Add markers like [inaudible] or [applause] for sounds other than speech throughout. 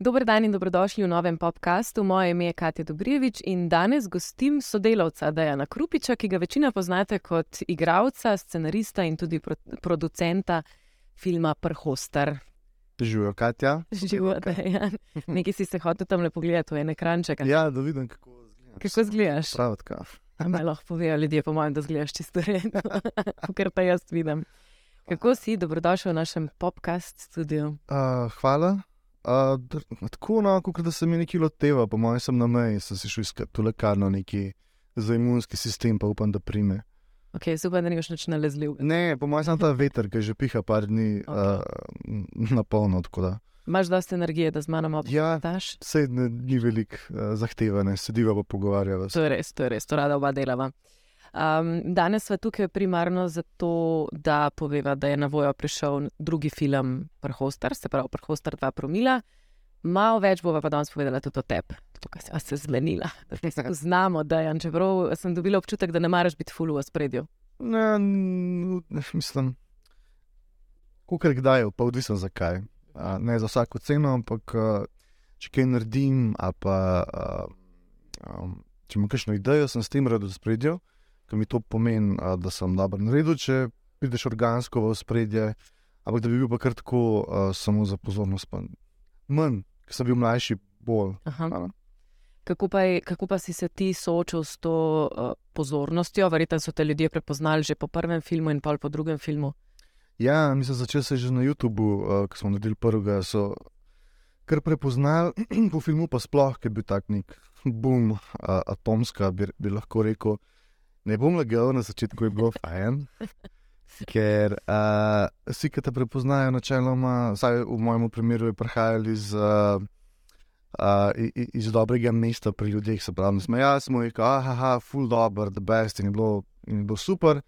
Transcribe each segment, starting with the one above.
Dober dan in dobrodošli v novem podkastu. Moje ime je Katja Dobrjevič in danes gostim sodelavca Dajana Krupiča, ki ga večina poznate kot igralca, scenarista in tudi pro producenta filma Prhostar. Živijo, Katja. Živijo, Dajan. [laughs] Nekaj si se hotel tam lepo gledati, v ene kranček. Ja, da vidim, kako zgledaš. Kako zgledaš? Pravitka. Kaj lahko povejo ljudje, po mojem, da zgledaš čisto redno, [laughs] kar pa jaz vidim. Kako si, dobrodošel v našem podcast studiu? Uh, hvala. Uh, tako, no, kot da se mi nekaj loteva, po mojem, sem na meji, sem si šel iskati to lekarno, neki za imunski sistem, pa upam, da prime. Ok, super, da nimaš več nalezljiv. Ne, po mojem, sem ta veter, ki že piha par dni okay. uh, na polno. Imáš dosti energije, da z mano obstajaš? Ja, sedne ni veliko uh, zahtevane, sediva pa pogovarjava. To je res, to je res, to rada oba delava. Um, danes smo tukaj primarno zato, da poveva, da je na vojo prišel drugi film Prhostar, se pravi Prhostar 2 promila. Malo več bova pa danes povedala tudi o tebi, tukaj se je zmenila. [laughs] Znamo, da je, čeprav sem dobila občutek, da ne maraš biti fulu v spredju. Ne, ne mislim, kukaj kdaj, pa odvisno zakaj. Uh, ne za vsako ceno, ampak uh, če kaj naredim, pa uh, um, če imam kakšno idejo, sem s tem rado v spredju ki mi to pomeni, da sem dobro naredil, če prideš organsko v spredje, ampak da bi bil pa kar tako a, samo za pozornost. Manj, ker sem bil mlajši, bolj. Kako pa, je, kako pa si se ti soočil s to uh, pozornostjo? Verjetno so te ljudje prepoznali že po prvem filmu in pa po drugem filmu. Ja, mislim, začel se že na YouTubu, uh, ko smo naredili prvega. So kar prepoznali [clears throat] po filmu, pa sploh, ki je bil tak nek boom, uh, atomska, bi, bi lahko rekel. Ne bom lagal, na začetku je bilo fajn, ker uh, vsi, ki te prepoznajo, načeloma, vsaj v mojem primeru, prihajali iz, uh, uh, iz dobrega mesta pri ljudeh. Se pravi, smo jaz, smo jih, ah, full dobro, the best in je bilo, in je bilo super.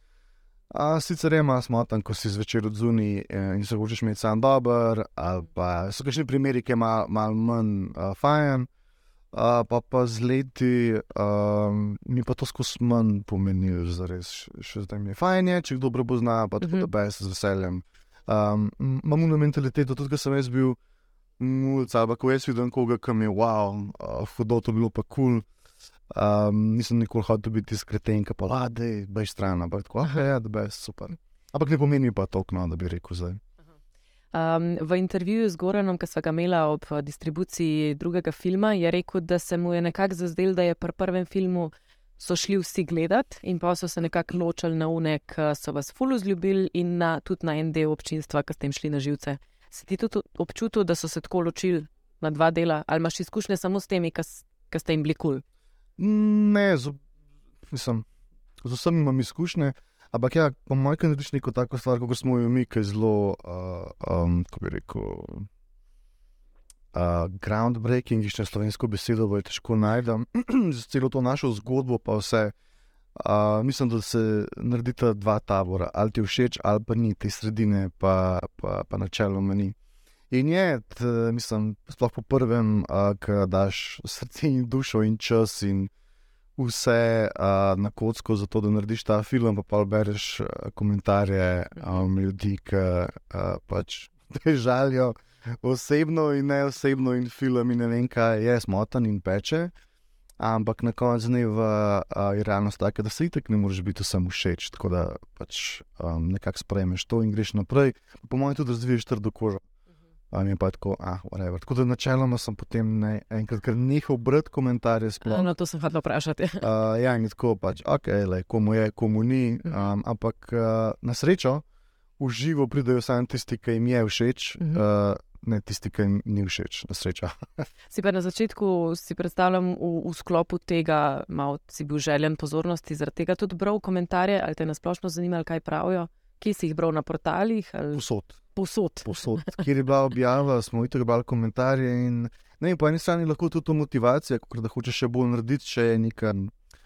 A sicer ima smotan, ko si zvečer odzuni in se hočeš imeti sam dober, ali pa so kakšni primeri, ki je malo mal manj uh, fajn. Pa pa z leti uh, mi pa to skozi manj pomeni, da res še zdaj mi je fajn, je, če kdo dobro zna, pa tudi uh -huh. z veseljem. Um, Imam na mentaliteto, tudi ko sem jaz bil mulj, ali pa ko jaz vidim koga, ki mi je wow, uh, hodil to bilo pa kul. Cool. Um, nisem nikoli hotel biti skretenka, pa lade, bej stran, ampak tako, ah, ja, da je super. Ampak ne pomeni pa to, no, da bi rekel zdaj. Um, v intervjuju z Goranom, ki smo ga imeli ob eh, distribuciji drugega filma, je rekel, da se mu je nekako zazdel, da je pri prvem filmu so šli vsi gledati in pa so se nekako ločili na unek, so vas fully zljubili in na, tudi na en del občinstva, ki ste jim šli na živce. Si ti tudi občutil, da so se tako ločili na dva dela, ali imaš izkušnje samo s temi, ki ste jim bili kul? Ne, z, mislim, z vsemi imam izkušnje. Ampak, ja, po mojem, ne rečeš neko tako stvar, kot smo jo mi, ki je zelo, uh, um, kako bi rekel, uh, groundbreaking, če slovensko besedo bo težko najti. [clears throat] Z celo to našo zgodbo, pa vse. Uh, mislim, da se naredita dva tabora, ali ti všeč, ali pa ni te sredine, pa, pa, pa načeloma ni. In je, t, mislim, sploh po prvem, uh, ki daš srce in dušo in čas in vse uh, na kocko, zato da narediš ta film, pa pa bereš uh, komentarje um, ljudi, ki uh, pač te žalijo osebno in ne osebno, in film in ne vem, kaj je smotan in peče. Ampak na koncu dneva uh, je realnost taka, da se itek ne moreš biti vsem všeč, tako da pač um, nekako sprejmeš to in greš naprej. Po mojem, tudi razviješ trdo kožo. Um, je pa tako, ah, whatever. Tako da načeloma sem potem ne, enkrat kar nehal brati komentarje. Sploh. No, to sem hotel vprašati. uh, [laughs] ja, in tako pač, ok, le, komu je, komu ni. Um, ampak uh, na srečo v živo pridejo samo tisti, ki jim je všeč. Uh, Ne tisti, ki jim ni všeč, na srečo. [laughs] si pa na začetku si predstavljam v, v sklopu tega, malo si bil željen pozornosti, zaradi tega tudi bral komentarje, ali te nasplošno zanimalo, kaj pravijo, kje si jih bral na portalih. Ali... Posod posod. posod. Kjer je bila objava, smo videli brali komentarje. In, ne, po eni strani lahko tudi to motivacija, da hočeš še bolj narediti, če je neka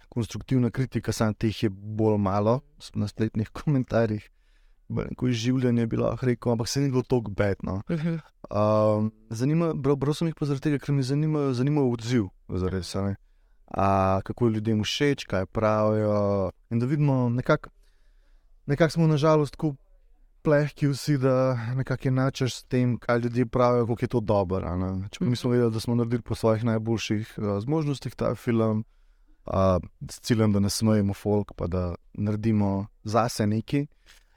konstruktivna kritika, samo teh je bolj malo na spletnih komentarjih. Ko je življenje bilo, rekel, ampak se ni bilo tako bedno. Um, Bral sem jih pa zaradi tega, ker me zanima, zanima odziv. Zares, A, kako je ljudem všeč, kaj pravijo. In da vidimo, nekako nekak smo nažalost tako plehki vsi, da nekako enačeš s tem, kaj ljudje pravijo, kako je to dobro. ne. Čeprav Mi smo vedeli, da smo naredili po svojih najboljših uh, zmožnostih ta film, uh, s ciljem, da ne smejemo folk, pa da naredimo zase nekaj.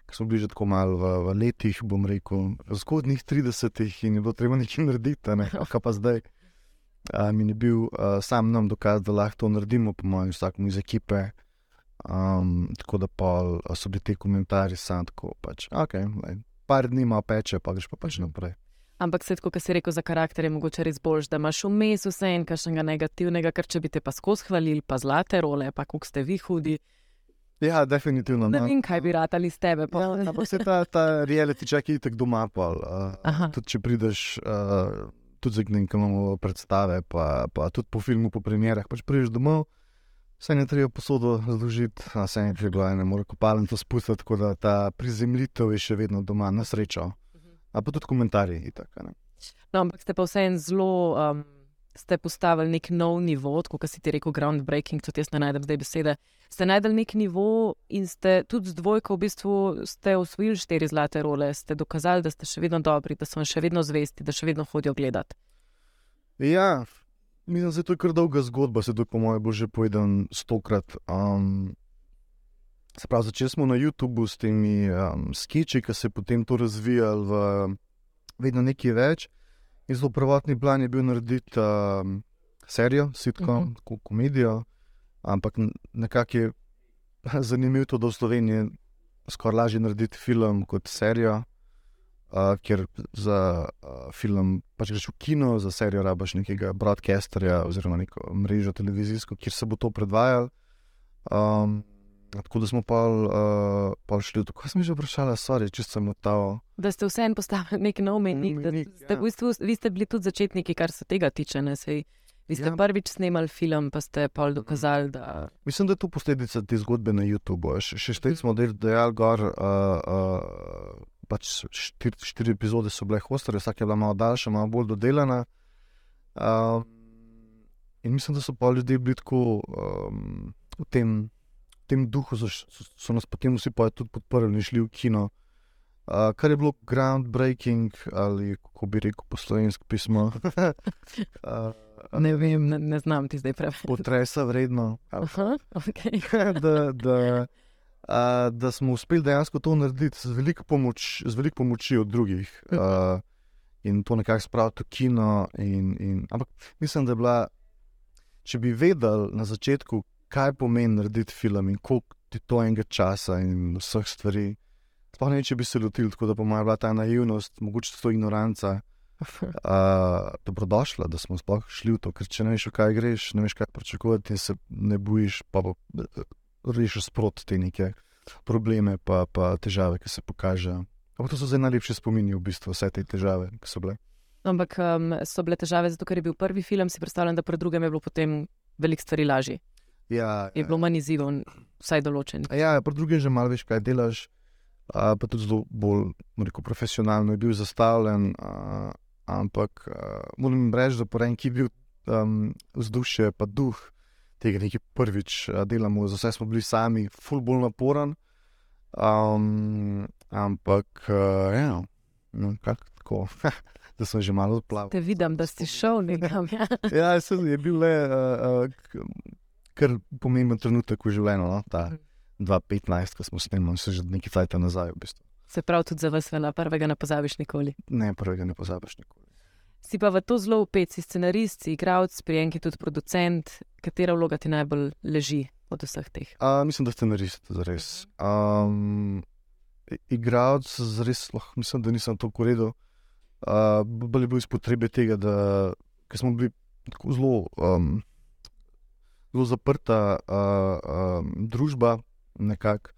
Ker smo bili že tako malo v, v letih, bom rekel, zgodnjih 30-ih in je bilo treba nekaj narediti, ne [laughs] kaj pa zdaj. Uh, mi je bil uh, sam nam dokaz, da lahko to naredimo, po mojem, vsakmu iz ekipe. Um, tako da pol, so bili ti komentarji, sam tako pač. Okay, lej, par dni ima peče, pa greš pa pač naprej. Ampak se kot si rekel, za karakter je mogoče res boljš, da imaš vmes vse en kakšnega negativnega, ker če bi te pa skozi hvalili, pa zlate role, pa kuk ste vi hudi. Ja, definitivno. Ne no. vem, kaj bi ratali s tebe. Ja, ampak se ta, ta reality check je tako doma. Pol, uh, tudi če prideš, uh, tudi za nekaj imamo predstave, pa, pa tudi po filmu, po premjerah, pač prideš domov, vse ne treba posodo zložiti, a se ne treba, ne more kopalnico spustiti, tako da ta prizemljitev je še vedno doma, na srečo. A pa tudi komentarji. Itak, a ne. No, ampak ste pa vseeno zelo. Um, Ste postavili nek nov nivo, kot si ti rekel, groundbreaking, tudi jaz ne najdem zdaj besede. Ste najdel nek nivo in ste tudi z dvojko v bistvu ste osvojili štiri zlate role, ste dokazali, da ste še vedno dobri, da so vam še vedno zvesti, da še vedno hodijo gledati. Ja, mislim, da je to kar dolga zgodba, se to je po mojem bo že povedal stokrat. Um, se pravi, začeli smo na YouTubu s temi um, skiči, ki se je potem to razvijalo v vedno nekaj več. In zelo prvotni plan je bil narediti um, serijo, sitkom, uh -huh. komedijo, ampak nekako je [laughs] zanimivo to, da v Sloveniji skoraj lažje narediti film kot serijo. Uh, ker za uh, film pač greš v kino, za serijo rabaš nekega broadcasterja oziroma neko mrežo televizijsko, kjer se bo to predvajalo. Um, tako da smo pa uh, šli v to, kaj sem že vprašala, sorry, če sem motal. Da ste vseeno postavili nek nov menik. da Mejnik, Ste, ja. v bistvu, vi ste bili tudi začetniki, kar se tega tiče. Ne, sej, vi ste Ja. prvič snemali film, pa ste pol dokazali, da Mislim, da je to posledica te zgodbe na YouTubu. Še, še štiri smo del- dejali gor. Uh, uh, pač štiri, štiri epizode so bile hostere, vsake je bila malo daljša, malo bolj dodelana. Um, in mislim, da so pa ljudje bili tako um, v tem, v tem duhu, so, so, so nas potem vsi pa tudi podprli in šli v kino. Uh, kar je bilo groundbreaking, ali kako bi rekel po slovenski pismo. uh, ne vem, ne, ne znam ti zdaj preveč. Potresa vredno. Aha, okay. [laughs] da, da, a, da smo uspeli dejansko to narediti z veliko, pomoč, z veliko pomoči od drugih a, in to nekako spraviti v kino. In, in, ampak mislim, da je bila, če bi vedeli na začetku, kaj pomeni narediti film in koliko ti to enega časa in vseh stvari. Sploh ne, če bi se lotili tako, da po mojem bila ta naivnost, mogoče to ignoranca, uh, dobrodošla, da smo sploh šli v to, ker če ne veš, kaj greš, ne veš, kaj pričakovati, in se ne bojiš, pa bo rešiš sprot te neke probleme, pa, pa težave, ki se pokažejo. Ampak to so zdaj najlepše spomini, v bistvu, vse te težave, ki so bile. Ampak um, so bile težave zato, ker je bil prvi film, si predstavljam, da pri drugem je bilo potem veliko stvari lažje. Ja, Je bilo manj izzivov, vsaj določen. Ja, pa druge že malo veš, kaj delaš, a, pa tudi zelo bolj rekel, profesionalno je bil zastavljen. A, ampak a, moram reči, da po enki je bil um, vzdušje, pa duh tega nekaj prvič delamo, za vse smo bili sami, ful bolj naporen. Um, ampak uh, ja, no, kak, tako, [laughs] da sem že malo odplaval. Te vidim, da si šel nekam. Ja. [laughs] Ja, se, je bil le uh, uh, kar pomemben trenutek v življenju, no? ta 2015, ko smo snemali, se že nekaj cajt nazaj. V bistvu. Se pravi, tudi za vas vela, prvega ne pozabiš nikoli. Ne, prvega ne pozabiš nikoli. Si pa v to zelo upet, si scenarist, si igralec, pri enki tudi producent. Katera vloga ti najbolj leži od vseh teh? Uh, mislim, da ste narist, zares. Um, Igralec, zares, lahko mislim, da nisem tako redo. Uh, bolj je bil iz potrebe tega, da smo bili tako zelo, um, zelo zaprta uh, um, družba, nekako.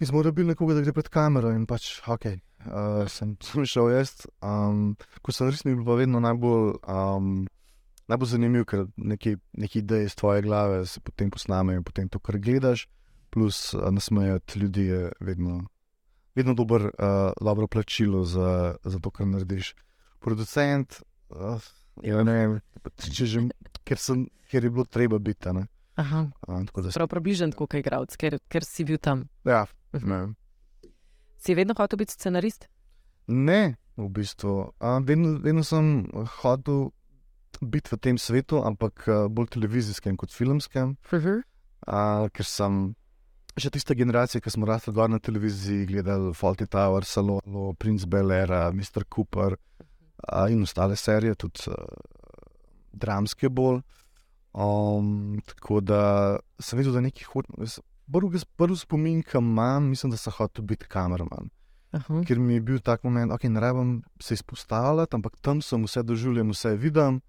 In smo rabili nekoga, da gre pred kamero in pač, ok, uh, sem, [laughs] šel jaz. Um, ko sem res bil pa vedno najbolj, um, najbolj zanimiv, ker neki, neki ideje iz tvoje glave se potem posnamejo in potem to, kar gledaš, plus uh, nasmejati ljudi je vedno, vedno dober, uh, dobro plačilo za, za to, kar narediš. Producent, uh, ne vem, če že, ker, sem, ker je bilo treba biti. a. Aha. Uh, tako da, Prav približen, kot je igralec, ker, ker si bil tam. ja, ne vem. Si vedno hotel biti scenarist? Ne, v bistvu. A, vedno, vedno sem hotel biti v tem svetu, ampak a, bolj televizijskem kot filmskem. Uh -huh. A, ker sem še tista generacija, ki smo rasli gor na televiziji, gledali Faulty Tower, Salono, Prince Bel Air, Mr. Cooper a, in ostale serije, tudi a, dramske bolj. Um, tako da sem videl, da nekaj hočem. Prvi, prvi spomin, ki imam, mislim, da sem hotel biti kameraman. Uh -huh. Ker mi je bil tak moment, da okay, ne rabim se izpostavljati, ampak tam sem vse doživljal, vse vidim.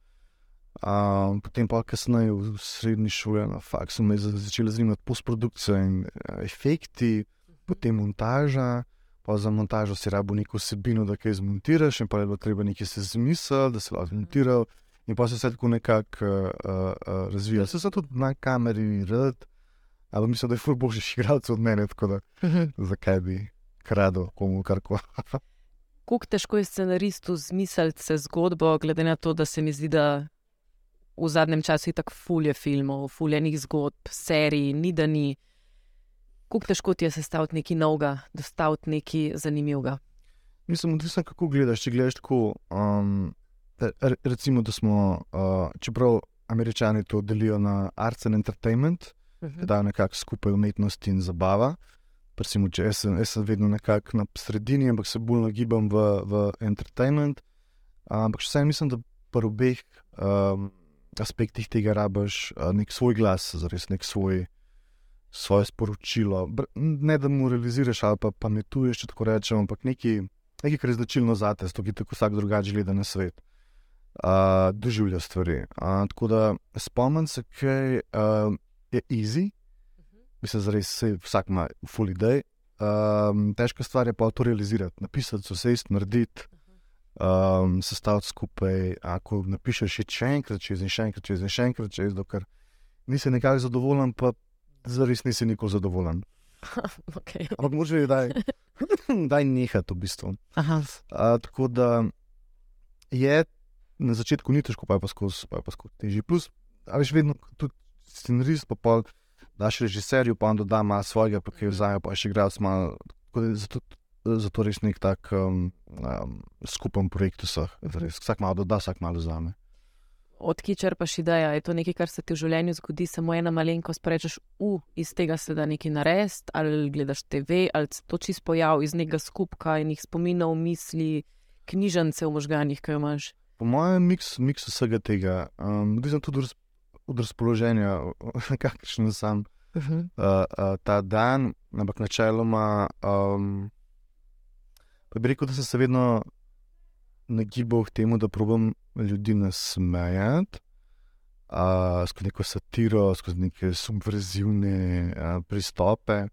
Um, potem pa kasneje v srednji šoli na faksu me je začela zanimati postprodukcija in uh, efekti, potem montaža. Pa za montažo si rabo neko vsebino, da kaj zmontiraš, in pa je bilo treba nekaj se zmisliti, da se lahko zmontiral. In pa se vse tako nekako uh, uh, razvija. Se sem tudi na kameri rad, ampak mislim, da je fur boljši igralec od mene, tako da zakaj bi kradel komu karkoli. Kako težko je scenaristu zmisliti se zgodbo, glede na to, da se mi zdi, da v zadnjem času je tako fulje filmov, fuljenih zgodb, serij, ni da ni. Kako težko ti je sestaviti nekaj novega, dostaviti nekaj zanimivega. Mislim, odvisno kako gledaš. Če gledaš tako, um, re, recimo, da smo, uh, čeprav američani to delijo na arts and entertainment, -huh. da je nekako skupaj umetnost in zabava. Če jaz, sem, jaz sem vedno nekako na sredini, ampak se bolj nagibam v, v entertainment. Ampak še vsem mislim, da pri obeh um, aspektih tega rabiš uh, nek svoj glas, zares nek svoj. Svoje sporočilo, ne da mu realiziraš ali pa pametuješ, če tako rečem, ampak nekaj, nekaj kar je značilno za te, ki tako vsak drugače gleda na svet, uh, doživlja stvari. Uh, tako da spomnim se, kaj uh, je easy, mislim, da res vsak ima full idej. Um, težka stvar je pa to realizirati, napisati, isto narediti, um, sestaviti skupaj. Ako napišeš še enkrat, čez in še enkrat, čez in še enkrat, čez dokler nisi nekako zadovoljen, pa zares nisi nikoli zadovoljen. [laughs] okay. Ampak moče je, da [laughs] je nehati v bistvu. Aha. Uh, tako da je na začetku ni težko, pa je pa skozi, pa je pa skozi težje. Plus, a veš, vedno tudi scenarist, pa pol daš režiserju, pa on doda malo svojega, pa kaj vzame, pa še igralec malo. Zato, zato res nek tak um, um, skupen projekt vseh. res Vsak malo doda, vsak malo vzame. Odkje črpaš idejo? Je to nekaj, kar se ti v življenju zgodi, samo ena malenkost, pa rečeš, u, iz tega se da nekaj narediti, ali gledaš TV, ali se to čist pojav iz nekega skupka in jih spominov, misli, knjižnice v možganjih, ki jo imaš. Po mojem, miks, miks vsega tega, um, tudi od raz- od razpoloženja, [laughs] kakšen sem Uh -huh. uh, uh, ta dan, ampak načeloma. Um, pa bi rekel, da sem se vedno nagibal k temu, da probujem ljudi nasmejati, uh, skozi neko satiro, skozi neke subverzivne uh, pristope.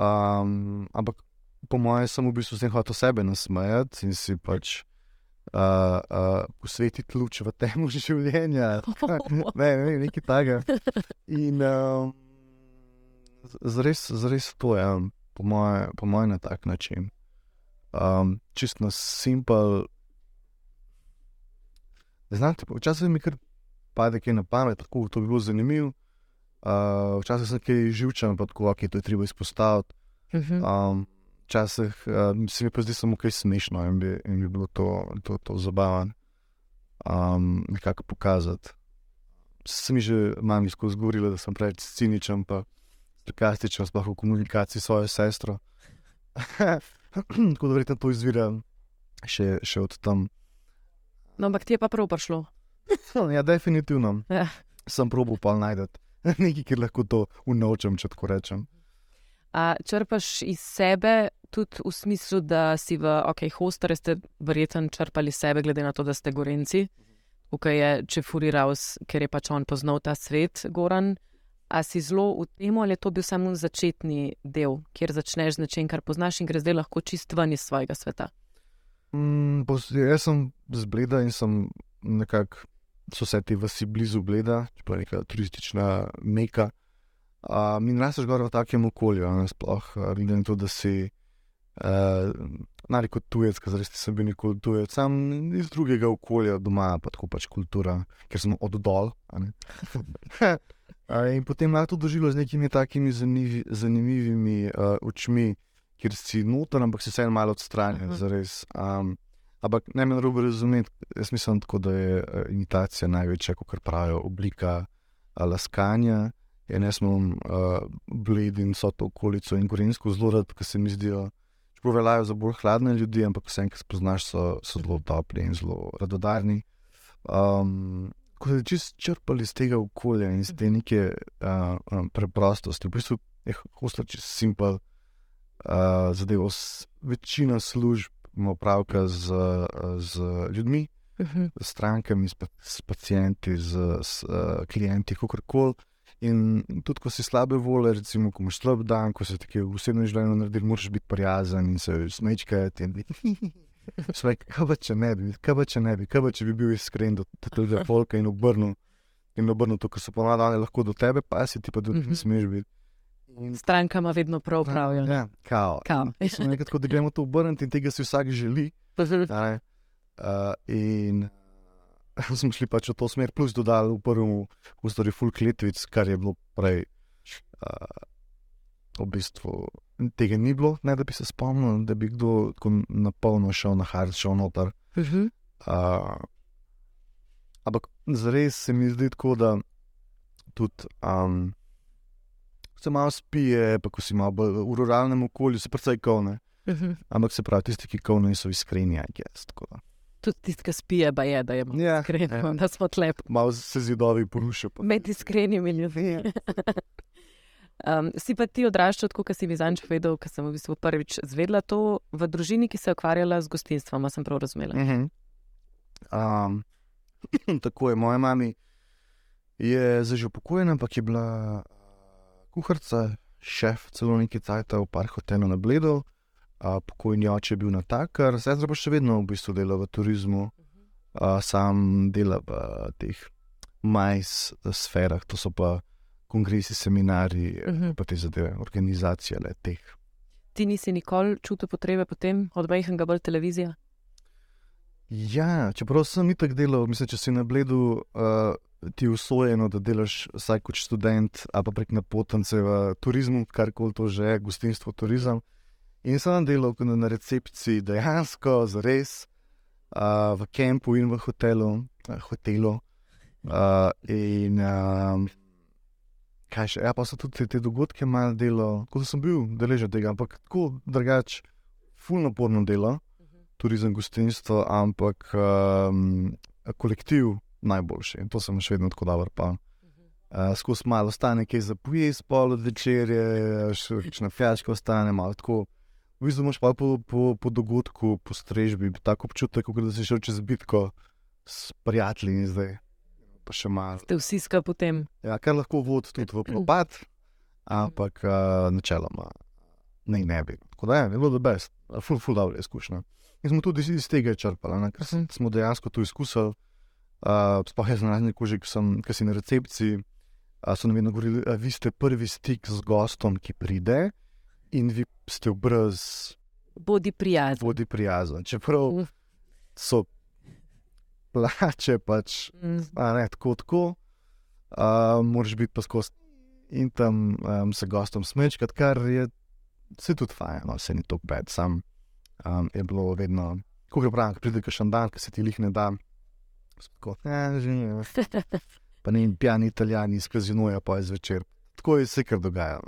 Um, ampak po mojem, sem v bistvu s tem hotel sebe nasmejati in si pač. Uh, uh, posvetiti luč v temu [laughs] življenja, [laughs] ne, ne, nekaj takega. In um, zares, zares to je, um, po mojem, po moje na tak način. Um, čist na simpel. Ne znam, ti- včasih mi kar pade kaj na pamet, tako to bi bilo zanimivo. Uh, včasih sem kaj živčen, pa tako, ok, to je treba izpostaviti. Uh -huh. Um, Včasih uh, se mi pa zdi samo kaj smešno in bi, in bi bilo to, to, to zabavno um, nekako pokazati. Se mi že mami skozi govorila, da sem preveč ciničen, pa sarkastičen, sploh v komunikaciji s svojo sestro. [clears throat] Tako da verjetno to izvira še, še od tam. No, ampak ti je pa prav prišlo. Ja, definitivno. Ja. Sem probil pa najti [laughs] nekaj, kjer lahko to unovčem, če tako rečem. A črpaš iz sebe, tudi v smislu, da si v OK, hostere ste verjetno črpali sebe, glede na to, da ste gorenci. Tukaj je Čefuriral, ker je pač on poznal ta svet, Goran. A si zelo v tem, ali je to bil samo začetni del, kjer začneš z nečem, kar poznaš in gre zdaj lahko čist ven iz svojega sveta. Mm, pos- jaz sem z Bleda in sem nekako, so vse te vasi blizu Bleda, čeprav neka turistična meka. Uh, in rasteš gor v takem okolju, ne, sploh uh, glede na to, da si uh, nari kot tujec, ker res nisem bil nikoli tujec, sam iz drugega okolja, doma pa tako pač kultura, ker sem od dol. Uh, [laughs] in potem lahko to doživelo z nekimi takimi zanivi, zanimivimi uh, očmi, kjer si noter, ampak si vseeno malo odstranjen, Mhm. zares. Um, ampak ne me narobe razumeti, jaz mislim tako, da je imitacija največja, kot pravijo, oblika uh, laskanja. In jaz imam uh, bled in so to okolico in gorensko zelo rad, ker se mi zdijo, čeprav veljajo za bolj hladne ljudi, ampak vse, ki spoznaš, so, so zelo topli in zelo radodarni. Um, ko so čist črpali iz tega okolja in iz te neke uh, um, preprostosti, v bistvu je hostel čist simpel uh, zadev. S- Večina služb ima opravka z, uh, z ljudmi, Mhm. s strankami, s, s pacijenti, z, s uh, klienti, kako koli. In tudi, ko si slabe volje, recimo, ko imaš slab dan, ko se ti v osebnem življenju naredi, moraš biti prijazen in se smečkati. Svej, [laughs] kaj pa če ne bi, kaj pa če ne bi, kaj pa če bi bil iskren do tega folka in obrnil, in obrnil to, kar so ponavadi lahko do tebe, pa si ti pa tudi Mhm. ne smeš biti. In, Stranka ima vedno prav, pravijo. Ja, kao. Kao. Sem rekel, tako, da gremo to obrniti in tega si vsak želi. [laughs] Mhm. Uh, in uh, [laughs] smo šli pač v to smer, plus dodali v prvem ustvarju full kletvic, kar je bilo prej. Uh, v bistvu tega ni bilo, ne da bi se spomnil, da bi kdo tako na polno šel na hard, šel noter. Mhm. Uh, ampak zares se mi zdi tako, da tudi um, se malo spije, pa ko si malo bolj v ruralnem okolju, se precej kovne. Mhm. Ampak se pravi, tisti, ki kovno niso iskreni, aj jaz. tako da. Tudi tisti, ki spije, pa je, da je Ja, iskren, ja. da smo tlep. Malo se zidovi porušijo. pa- Med iskrenimi ljudmi. [laughs] Um, si pa ti odraščal, tako kot si mi zanj povedal, ker sem v bistvu prvič zvedla to v družini, ki se je ukvarjala z gostinstvom, sem prav razumela. Mhm. Um, [clears throat] tako je, moja mama je zdaj že upokojena, ampak je bila uh, kuharica, šef, celo nekaj cajta v par hotelu na Bledu. Uh, pokojni oče je bil natakar, zdaj pa še vedno v bistvu dela v turizmu, uh, sam dela v uh, teh majs sferah, to so pa kongresi, seminari, uh Mhm. pa te zadeve, organizacije le teh. Ti nisi nikoli čutil potrebe potem, od majhnega bolj televizija? Ja, čeprav sem itak delal, mislim, če si na bledu, uh, ti je usvojeno, da delaš vsaj kot študent, ali pa prek napotence v turizmu, karkoli to že je, gostinstvo, turizem. In sem delal kot na recepciji, dejansko, zares, uh, v kampu in v hotelu. Uh, hotelu. Uh, in um, kaj še, ja, pa so tudi te, te dogodke malo delo, kot sem bil deležen tega, ampak tako drugače, fulno naporno delo turizem, gostinstvo, ampak um, kolektiv najboljši. In to sem še vedno tako dober. Pa. Uh, Skozi malo ostane, kaj za pojesti, pol od večerje, še kakšna fjaška ostane, malo tako. V bistvu imaš pa po, po, po dogodku, po strežbi, tako občutek, kot da si šel čez bitko s prijatelji in zdaj. Pa še malo. Ste vsi skupaj potem. Ja, kar lahko vodi tudi v [clears throat] propad, ampak uh, načeloma ne, ne bi. Tako da je, je bilo da best, ful, ful, dobro izkušnja. In smo tudi iz tega črpali, ne, ker Mhm. smo dejansko to izkusili. Uh, Sploh jaz na raznih kožih, ki si na recepciji, uh, so nam vedno govorili, da vi ste prvi stik z gostom, ki pride in vi ste brez Bodi prijazen. vodi prijazen. Čeprav so plače pač Mm. ne tako, tako. Uh, moraš biti pa skozi in tam um, se gostom smečkati, kar je se tudi fajn, no, se ni tako bed. Sam um, je bilo vedno, ko gre pravi, pride še en dan, ki se ti jih ne da. Tako, ja, že ne. [laughs] Pa ne pijani italijani izkazinujejo pa je zvečer. Tako je se kar dogaja.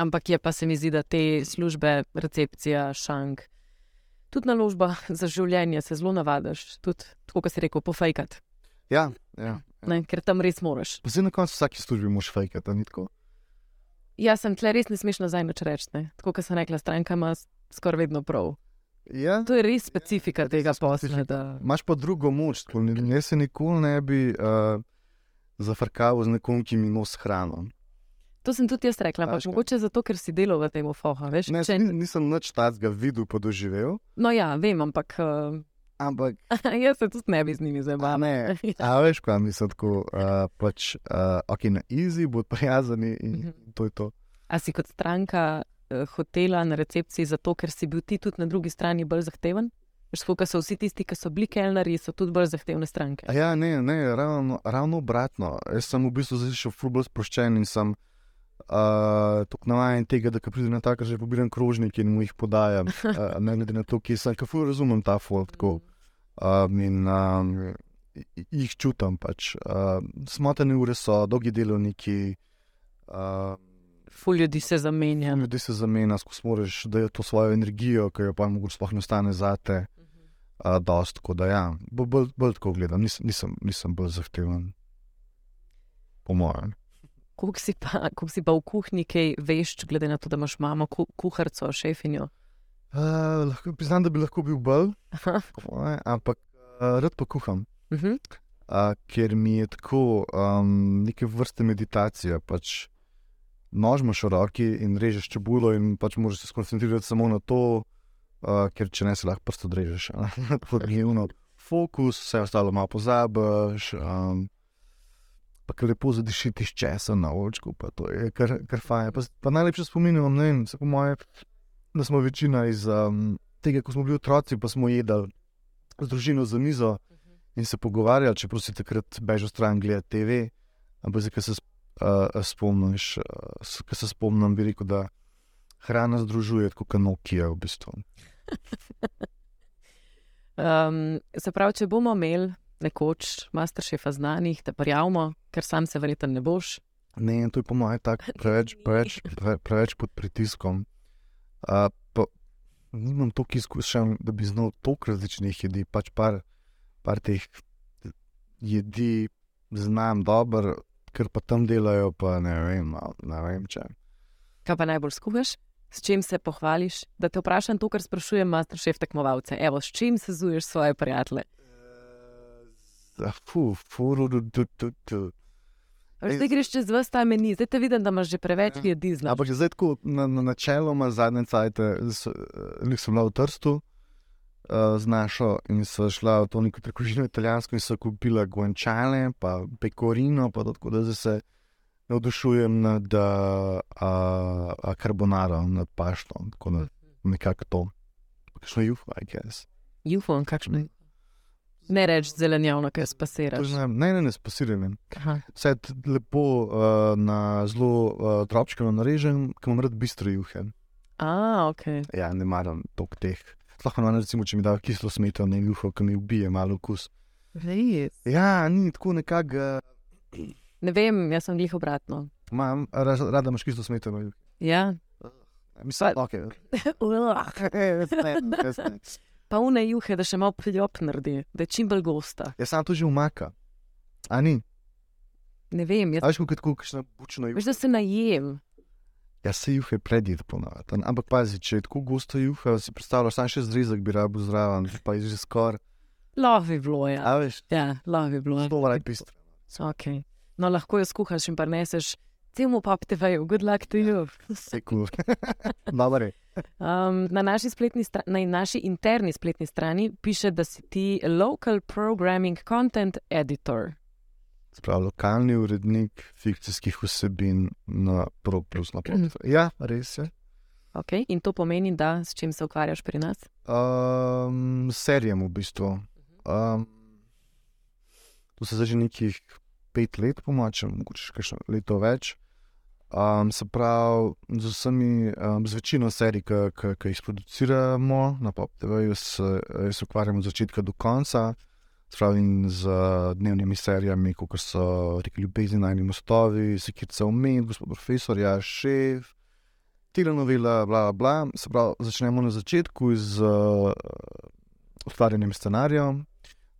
Ampak je pa se mi zdi, da te službe, recepcija, šank, tudi naložba [laughs] za življenje se zelo navadiš, tudi tako, kot si rekel, pofajkati. Ja, ja. Ne, ker tam res moraš. Pa se na koncu vsake službe moš fejkati, ni tako? Jaz sem tle res ne smeš nazaj nič reči. ne. Tako kot sem rekla, stranka ima skoraj vedno prav. Ja. To je res specifika je tega posla. Da... Imáš pa drugo moč, tako ne- jaz se nikoli ne bi uh, zafrkal z nekom, ki mi nos hrano. To sem tudi jaz rekla, ampak mogoče zato, ker si delal v tem ofoha. Veš, Ne, če... ni- nisem nič takega videl, pa doživel, No ja, vem, ampak uh, ampak [laughs] jaz se tudi ne bi z njimi a zabavala. ne. [laughs] A veš, kaj mislim, tako uh, pač, uh, ok, na easy, bod prijazen in Mhm. to je to. A si kot stranka uh, hotela na recepciji zato, ker si bil ti tudi na drugi strani bolj zahteven? Tako, so vsi tisti, ki so bili kelnari, so tudi bolj zahtevne stranke. A ja, ne, ne ravno, ravno obratno. Jaz sem v bistvu zdaj šel ful bolj sproščen in sem uh, tako navaden tega, da ko pride na tak, že pobiram krožnik in mu jih podajam. Uh, [laughs] ne glede na to, kje sem, kako razumem ta folk. Tako. Um, in um, jih čutim. Pač. Uh, Smotene ure so, dolgi delovniki. Uh, Ful ljudi se zamenja. Ljudje se zamenja, skozi moraš, da je to svojo energijo, ki jo pa mogoče sploh ne ostane zate. Uh, dost, tako da ja, bolj, bolj, tako gledam, Nis, nisem, nisem bolj zahteven. Po mojem. Kako si, pa- koliko si pa v kuhinji, kaj veš, glede na to, da imaš mamo, ku, kuharico, šefinjo? Uh, lahko, priznam, da bi lahko bil bolj, ampak uh, rad pa kuham. mhm. uh, ker mi je tako um, neke vrste meditacija. Pač nož imaš v roki in režeš čebulo, in pač moraš se skoncentrirati samo na to, uh, ker če ne se lahko prst odrežeš. uno [laughs] fokus, vse ostalo malo pozabiš. Um, Pa lepo zadišiti iz česa na očku, pa to je kar, kar fajn. Pa, pa najlepše spominjam, ne vem, se po moje, da smo večina iz um, tega, ko smo bili otroci, pa smo jedli z družino za mizo in se pogovarjali, čeprav si takrat bežal stran gledati TV. Ampak zdaj, ko se uh, spomniš, uh, ko se spomnim, bi rekel, da hrana združuje kot Nokia v bistvu. [laughs] Um, se pravi, če bomo imeli nekoč masterchefa znanih, te prijavimo, ker sam se verjetno ne boš. Ne, to je po mojem tako [laughs] preveč, preveč, pre, preveč pod pritiskom. Uh, pa, nimam toliko izkušenj, da bi znal toliko različnih jedi, pač par, par teh jedi znam dobro, ker pa tam delajo, pa ne vem, ne vem če. Kaj pa najbolj skuhaš? S čim se pohvališ? Da te vprašam to, kar sprašujem masterchef tekmovalce. Evo, s čim se zuješ svoje prijatelje? Fu, furu, du, du, du, du. Zdaj greš čez vse ta meni, zdaj te vidim, da imaš že preveč Ja. jedi znaš. Ampak zdaj tako, na, na načeloma zadnje cajte, nisem bila v Trstu uh, z našo in so šla v to neko trgovino italijansko in so kupila guanciale, pa pecorino, pa to, tako da se navdušujem nad uh, uh, carbonaro, nad paštom, tako da nekako to. Kakšno juho, I guess. Jufon, kakšno je? Ne reči zelenjavno, kaj To spasiraš. je, ne, ne, ne, spasirane. Aha. Vse t- lepo uh, na zelo uh, drobčkano narežem, ker imam rad bistro juhe. A, ok. Ja, ne maram tok teh. Lahko nam recimo, če mi da kislo smetano in juho, ki mi ubije malo okus. Res. Ja, ni tako nekako, Ne vem, jaz sem glih obratno. imam rada imaš kislo smetano. Ja. Mislim, ok. [laughs] [laughs] pa une juhe, da še malo pljop naredi, da je čim bolj gosta. Jaz sem to že umaka. A ni? Ne vem, jaz, A veš, kako je tako, kakšna bučna juha? veš, da se najem. Jaz se juhe predjed ponavadi. Ampak pazi, če je tako gosta juha, si predstavljaš, sam še zrezek bi rabo zraven, [laughs] pa je že skoraj. Bi bilo, ja. A veš, Ja, lahko bi bilo. to mora biti pistro. Okay. No, lahko jo skuhaš in prineseš celemu papteveju, good luck to you. Se kul. [laughs] Dobro je. Um, na, naši na naši interni spletni strani piše, da si ti local programming content editor. Sprav, lokalni urednik fikcijskih vsebin na ProPlus. Na Pro. [clears throat] ja, res je. Okay. In to pomeni, da s čim se ukvarjaš pri nas? Um, serijem v bistvu. Um, to se zdaj že nekih pet let, po mojem, mogoče še kakšno leto več. Um, se pravi, z vsemi, um, z večino serij, ki jih produciramo na PopTV, se, ukvarjamo od začetka do konca. Spravim z uh, dnevnimi serijami, kot so Reki ljubezni na enem mostovi, Sekirca umet, gospod profesor, ja, šef, telenovela, bla, bla, bla. Se pravi, začnemo na začetku z uh, ustvarjanjem scenarijev,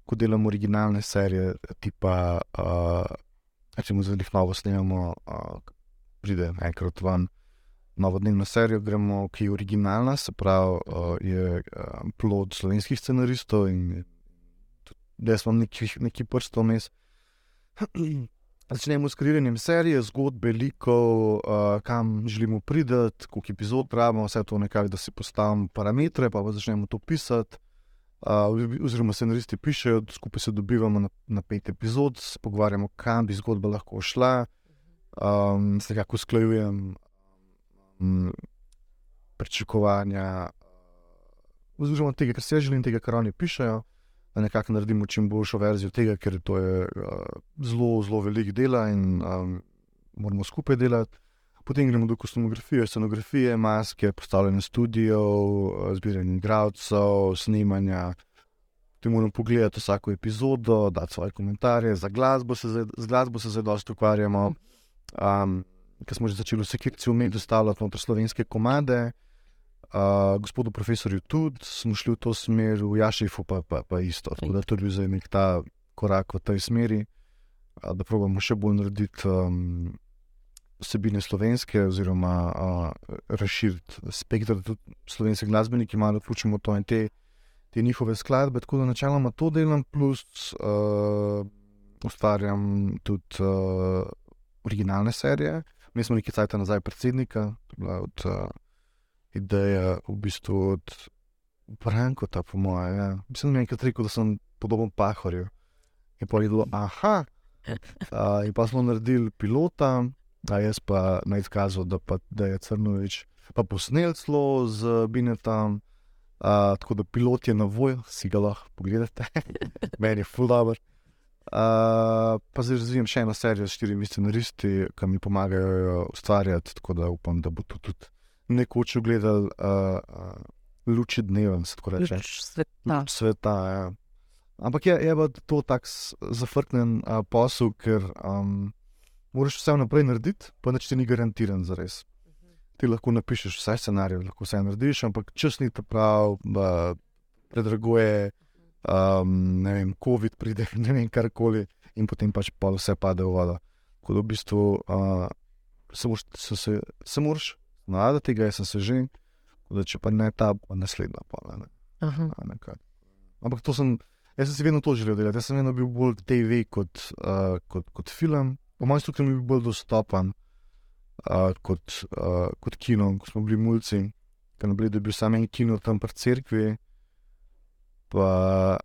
ko delamo originalne serije, tipa, uh, recimo, za njih novo snemamo, uh, pride enkrat ven. Novodnevno serijo gremo, ki je originalna, se pravi, uh, je uh, plod slovenskih scenaristov in da smo neki, neki prstov mes. [clears throat] Začnemo s kreiranjem serije, zgodbe, likov, uh, kam želimo priti, koliko epizod pravimo, vse to nekako, da si postavimo parametre, pa pa začnemo to pisati. Uh, oziroma, scenaristi pišejo, skupaj se dobivamo na, na pet epizod, se pogovarjamo, kam bi zgodba lahko šla. Um, se nekako usklajujem um, pričakovanja, oziroma tega, kar jaz želim, tega, kar oni pišejo da nekako naredimo čim boljšo verzijo tega, ker to je uh, zelo, zelo veliko dela in um, moramo skupaj delati. Potem gremo do kostumografije, scenografije, maske, postavljanje studijev, zbiranje igralcev, snemanja. Ti moramo pogledati vsako epizodo, dati svoje komentarje, za glasbo se z glasbo se zdaj dosta ukvarjamo. Um, Ker smo že začeli vse kirci umeti dostavljati noter slovenske komade, uh, gospodu profesorju tudi smo šli v to smer, v Jašifu pa, pa, pa isto. Tako da to je bil zdaj nek ta korak v tej smeri, uh, da pravimo še bolj narediti um, vsebine slovenske, oziroma uh, razširiti spektr tudi slovenske glasbenike, malo vključimo to in te, te njihove skladbe. Tako da načeloma to delam, plus uh, ustvarjam tudi uh, originalne serije. Mi smo nekaj časa nazaj predsednika, od uh, ideje, v bistvu od Brankota, po mojem. Ja. Mislim, da je enkrat rekel, da sem podoben pahorju. In pa je bilo, aha. Uh, in pa smo naredili pilota, a jaz pa naj izkazal, da, pa, da je Crnovič pa posnel celo z Binetom. Uh, tako da pilot je na voljo, si ga lahko pogledate, [laughs] meni je full dobro. Uh, pa zdaj razvijam še eno serijo s štirimi scenaristi, ki mi pomagajo ustvarjati, tako da upam, da bo to tudi nekoč ugledal uh, uh, luči dneva, se tako reče. Luč sveta. Luč sveta ja. Ampak je, je pa to tak zafrknen uh, posel, ker um, moraš vse vnaprej narediti, pa neč ti ni garantiran za res. Ti lahko napišeš vse scenarije, lahko vse narediš, ampak čas ni ta prav, uh, predraguje um, ne vem, COVID pride, [laughs] ne vem, karkoli, in potem pač pa vse pade v vodo. Kot v bistvu, uh, samo se, se, se moraš navaditi tega, sem se že, da če pa ne ta, pa naslednja. Pa, ne, ne, Ampak to sem, jaz sem si vedno to želel delati, jaz sem vedno bil bolj TV kot, uh, kot, kot film. Po mojem strukturi mi je bil bolj dostopen uh, kot, uh, kot kino, ko smo bili mulci, ker ne bil, da je bil samo en kino tam pri cerkvi. Pa,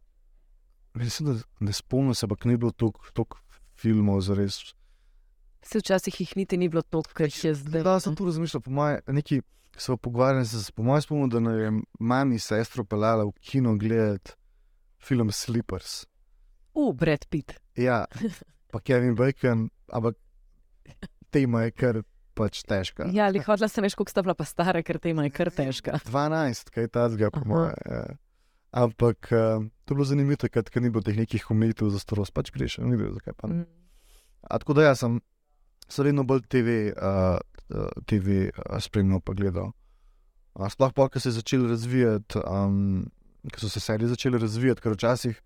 mislim, da ne spomnim se, ampak ni bilo toliko filmov za res. Se včasih jih niti ni bilo toliko, ker jih je zdaj. Da, sem tu razmišljal, po mojem, neki so pogovarjali se, po mojem spominu, da je mami sestro pelala v kino gledati film Slippers. U, Brad Pitt. Ja, pa Kevin Bacon, ampak tema je kar pač težka. Ja, ali hodila sem veš, koliko sta bila pa stara, ker tema je kar težka. 12, kaj ta zga, po mojem. Ampak uh, to je bilo zanimivo, ker ni bilo teh nekih omejitev za starost, pač greš, ne vem, zakaj pa. Mm. A, tako da jaz sem vedno bolj TV, uh, TV uh, spremljal pa gledal. A, sploh pa, ko se je začel razvijati, um, ko so se serije začele razvijati, ker včasih,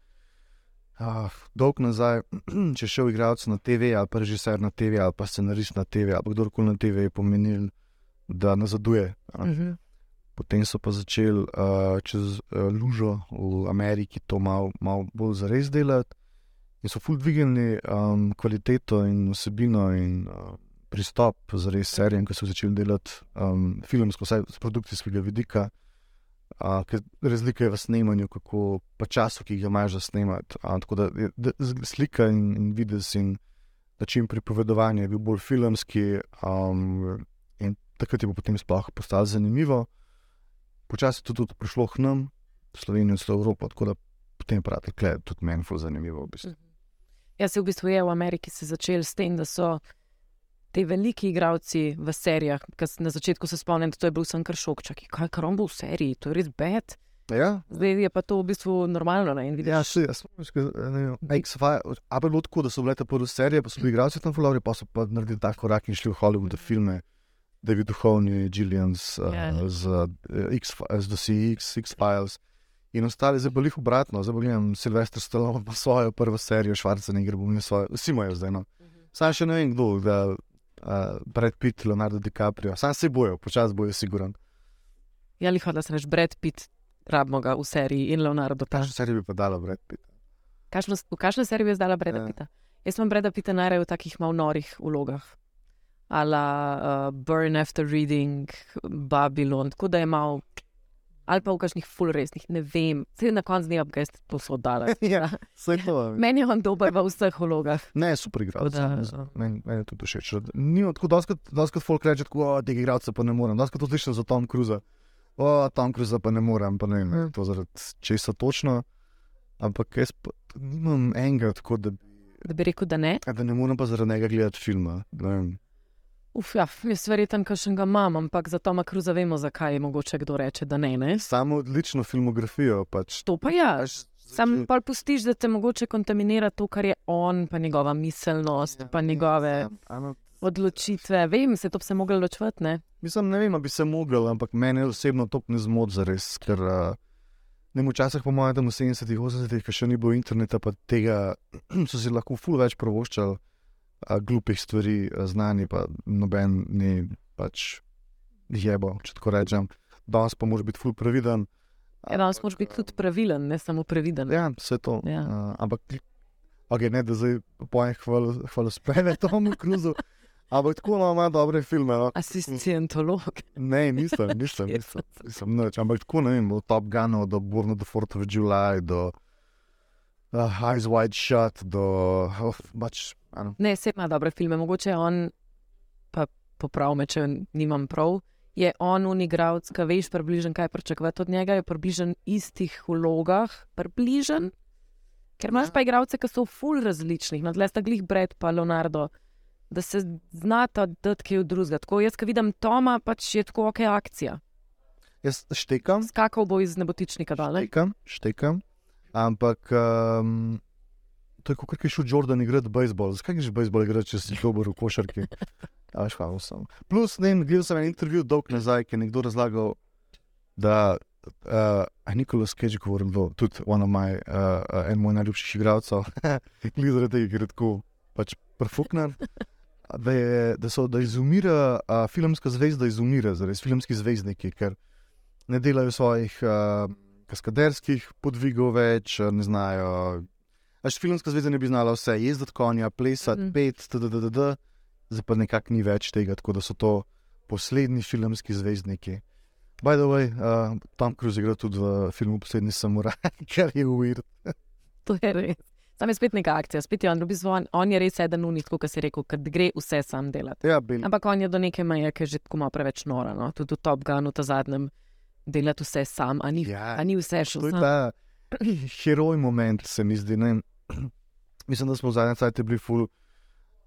uh, dolg nazaj, [clears throat] če šel igralec na TV ali pa režiser na TV ali pa scenarist na TV ali kdorkoli na TV, je pomenil, da nazaduje. Mm -hmm. Potem so pa začeli uh, čez uh, Lužo v Ameriki to malo mal bolj zares delati in so fulj dvignili um, kvaliteto in vsebino in uh, pristop za res serijem, ki so začeli delati um, filmsko, vsaj z produkcijskega vidika. Uh, razlika je v snemanju, kako pa času, ki ga imaš za snemati. Uh, tako da, da slika in, in vidiš in način pripovedovanja je bil bolj filmski, um, in takrat je bo potem sploh postalo zanimivo počasi tudi, tudi prišlo k nam, Slovenijo in Evropo, tako da potem pravi, da je tudi meni zelo zanimivo. V bistvu. Mhm. Jaz se v bistvu je v Ameriki začel s tem, da so ti veliki igravci v serijah, na začetku se spomnim, da to je bil sem kar šok, čakaj, kaj kar on bo v seriji, to je res bed. Ja. Zdaj je pa to v bistvu normalno. Ne, ja, še jaz sem je bilo tako, da so bile te prve serije, pa so bili igravci tam v pa so pa naredili ta korak in šli v Hollywood filme. David Duhovni, Gillians, yeah. uh, z, uh, z DCX, X-Files in ostali, zdaj bo jih obratno, zdaj bo jim Silvestr Stallone pa svojo prvo serijo, Schwarzenegger bo imel svojo, vsi imajo zdaj. No. -hmm. Sam še ne vem, kdo, da uh, Brad Pitt, Leonardo DiCaprio, sam se bojo, počasi bojo, siguran. Ja, li hodila se reči Brad Pitt, rabimo ga v seriji in Leonardo. Kakšno serijo bi pa dala Brad Pitt? Kakšno, v kakšno serijo bi zdala Brad yeah. Pitta? Jaz sem Brad Pitta najraje v takih malo norih vlogah ala uh, Burn After Reading, Babylon, tako da je malo. Ali pa v kakšnih full resnih, ne vem, vse na koncu dneva, kaj ste posodali. [laughs] ja, meni je on dober v vseh vlogah. Ne, super igralec. Meni je tudi všeč. Ni tako, da skrat folk reče, da tega igralca pa ne morem. Da skrat to slišim za Tom Cruise. O, Tom Cruise pa ne morem, pa ne vem, mm. to zaradi česa točno. Ampak jaz pa nimam enega tako, da bi. Da bi rekel, da ne. Da ne morem pa zaradi njega gledati filma. Uf, ja, jaz verjetno kakšnega imam, ampak za Toma Cruza vemo, zakaj je mogoče kdo reče, da ne. ne? Samo odlično filmografijo. Pač. To pa ja. Až Sam pa pustiš, da te mogoče kontaminira to, kar je on, pa njegova miselnost, pa njegove Ja, ano, odločitve. Vem, se to bi se moglo ločvati, ne? Mislim, ne vem, ali bi se mogel, ampak mene osebno to ne zmot za res. Ker uh, ne vem, včasih, po mojem, tam v 70-ih, 80-ih, ko še ni bilo interneta, pa tega [clears throat] so si lahko ful več provoščali glupih stvari, znani, pa noben ni pač jebo, če tako rečem. Danes pa moraš biti ful previden. Ja, danes moraš biti tudi pravilen, ne samo previden. Ja, vse to. Ja. Uh, ampak, okay, ne da zdaj pojem hvalo, hvalo speve Tomu Cruzu. Ampak tako no, ima dobre filme. No. A si scientolog? Ne, nisem, nisem, nisem, [laughs] nisem nič. Ampak tako ne vem, od Top Guna do Born of the Fourth of July, do uh, Eyes Wide Shut, do oh, pač, ano, Ne, vse ima dobre filme, mogoče on, pa poprav me, če nimam prav. Je on unigravc, ki veš približno, kaj pričakovati od njega, je približno istih vlogah, približen. Ker imaš Ja. pa igralce, ki so ful različnih, no, tle sta glih Brad pa Leonardo, da se znata dati kaj drugega. Tako jaz, ki vidim Toma, pač je tako ok akcija. jaz štekam, Skakal bo iz nebotičnika dol. ne? štekam, štekam. Ampak um, to je kot je šel Jordan igrati bejzbol. Zakaj greš bejzbol igrati, če si dober v košarki? Ja, veš, hvala sem. Plus, ne vem, gledal sem en intervju dolg nazaj, ki je nekdo razlagal, da uh, je Nikolas Cage govoril, da tudi one my, uh, uh, en moj najljubših igralcev, [laughs] glede zaradi tega, ker je tako pač profuknan. Da, je, da, so, da izumira, uh, filmska zvezda izumira, zares, filmski zvezdniki, ker ne delajo svojih uh, kaskaderskih podvigov več, uh, ne znajo. Až filmska zvezda ne bi znala vse, jezditi konja, plesati, mm pet, tdd, zdaj pa nekako ni več tega, tako da so to poslednji filmski zvezdniki. By the way, uh, Tom Cruise igra tudi v filmu Poslednji samuraj, [laughs] kar je uvid. [laughs] To je res. Tam je spet neka akcija, spet je on, v bistvu on, on je res eden unik, kot si rekel, ker gre vse sam delati. Ja, bil. Ampak on je do neke meje, ki je že tako malo preveč nora. No? Tudi v Top Gunu, ta zadnjem, delati vse sam, a ni, Ja, a ni vse šlo To je sam. ta heroj moment, se mi zdi. Ne? [clears throat] Mislim, da smo v zadnjem času bili ful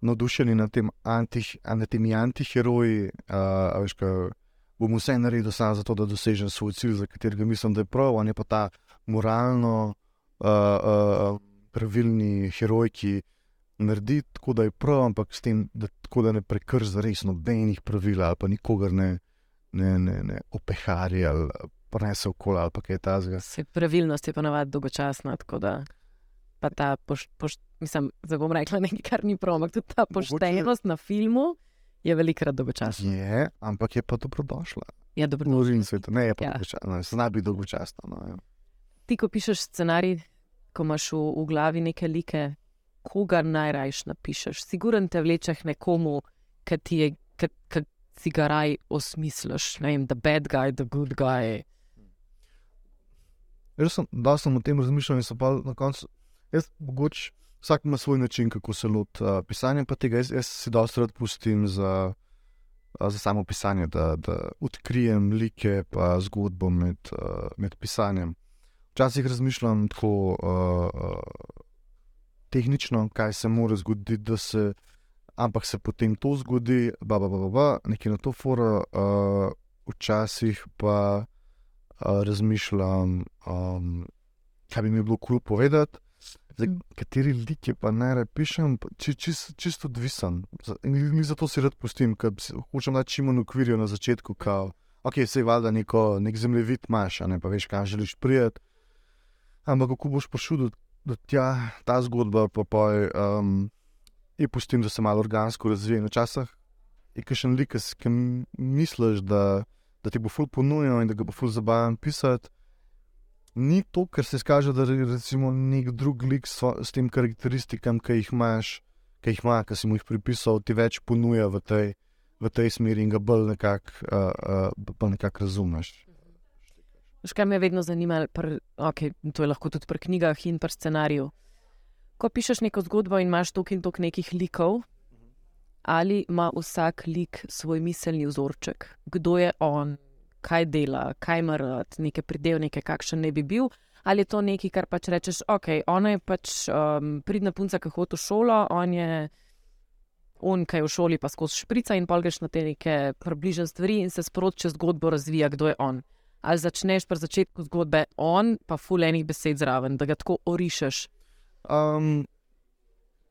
navdušeni nad, tem anti, nad temi antiheroji. Uh, veš, ko bom vse naredil samo zato, da dosežem svoj cilj, za katerega mislim, da je prav. On je pa ta moralno uh, uh, pravilni heroj, ki naredi tako, da je prav, ampak s tem, da, tako, da ne prekrši res nobenih pravil ali pa nikogar ne, ne, ne, ne opeharja ali prenese okoli ali kaj takega. Pravilnost je pa navadi dolgočasna, tako da pa ta, poš, poš, mislim, zdaj bom rekla nekaj, kar ni prav, ampak tudi ta Mogoče- poštenost na filmu je velikrat dolgočasna. Je, ampak je pa dobrodošla. Ja, dobro. V sveta, ne je pa Ja. dolgočasna, zna biti dolgočasna. No, ja. Ti, ko pišeš scenarij, ko imaš v, v glavi neke like, koga najrajš napišeš? Siguren te vleče k nekomu, ki ti je, ki si ga raj osmisliš. Ne vem, the bad guy, the good guy. Jaz sem, da sem o tem razmišljal in sem pa na koncu, jaz mogoče vsak ima svoj način, kako se loti uh, pisanja, pa tega jaz, jaz si dosti rad pustim za, uh, za samo pisanje, da, da odkrijem like pa zgodbo med, uh, med pisanjem. Včasih razmišljam tako uh, uh, tehnično, kaj se mora zgoditi, da se, ampak se potem to zgodi, ba, ba, ba, ba, ba nekaj na to fora, uh, včasih pa uh, razmišljam, um, kaj bi mi bilo kul cool povedati. Zdaj, Mm. kateri lik je pa najraje pišem, či, čist, čisto odvisen. In zato si rad pustim, ker hočem dati čim manj ukvirjo na začetku, kao, ok, se valjda neko, nek zemljevid imaš, a ne pa veš, kam želiš prijeti. Ampak kako boš prišel do, do tja, ta zgodba, pa pa um, je pustim, da se malo organsko razvije. Včasih je kakšen lik, ki misliš, da, da ti bo ful ponujal in da ga bo ful zabaven pisati. Ni to, ker se izkaže, da je nek drug lik s, s tem karakteristikam, ki jih imaš, ki jih ima, ki si mu jih pripisal, ti več ponuja v tej, v tej smeri in ga bolj nekako uh, uh, nekak razumeš. Kaj me je vedno zanimalo, okay, to je lahko tudi pri knjigah in pri scenariju. Ko pišeš neko zgodbo in imaš toliko in toliko nekih likov, ali ima vsak lik svoj miselni vzorček, kdo je on, kaj dela, kaj ima rad, neke pridevnike, kakšen ne bi bil. Ali je to nekaj, kar pač rečeš, ok, ona je pač um, pridna punca, ki hodi v šolo, on je on, kaj je v šoli, pa skozi šprica in polgeš na te neke približne stvari in se sproti čez zgodbo razvija, kdo je on. Ali začneš pri začetku zgodbe on, pa fulejnih besed zraven, da ga tako orišeš. Um,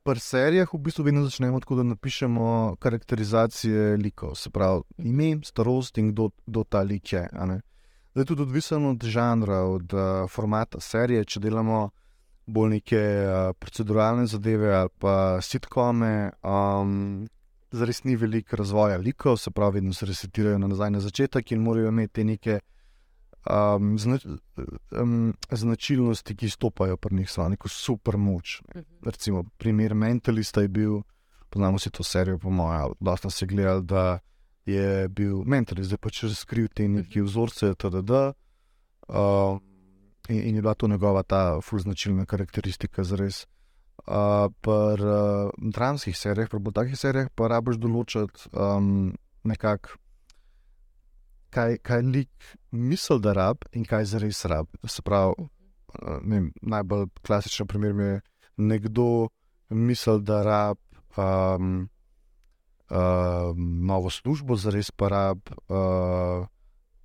Pri serijah v bistvu vedno začnemo tako, da napišemo karakterizacije likov, se pravi ime, starost in kdo, kdo ta lik je. Zdaj, tudi odvisno od žanra, od uh, formata serije, če delamo bolj neke uh, proceduralne zadeve ali pa sitkome, um, zares ni veliko razvoja likov, se pravi, vedno se resetirajo na nazaj na začetek in morajo imeti neke um, znač, um, značilnosti, ki stopajo pri njih, so neko super moč. Ne. Recimo, primer Mentalista je bil, poznamo si to serijo, po mojem, dosta se gledali, da je bil Mentalist, zdaj pa če skril te neke vzorce, TDD. Uh, in, in je bila to njegova ta fulznačilna karakteristika, zares. Uh, Pri uh, dramskih serijah, pri bolj takih serijah, pa rabiš določiti um, nekako, kaj, kaj lik misli, da rab in kaj zares rab. Se pravi, uh, ne vem, najbolj klasičen primer je nekdo misli, da rab um, uh, novo službo, zares pa rab uh,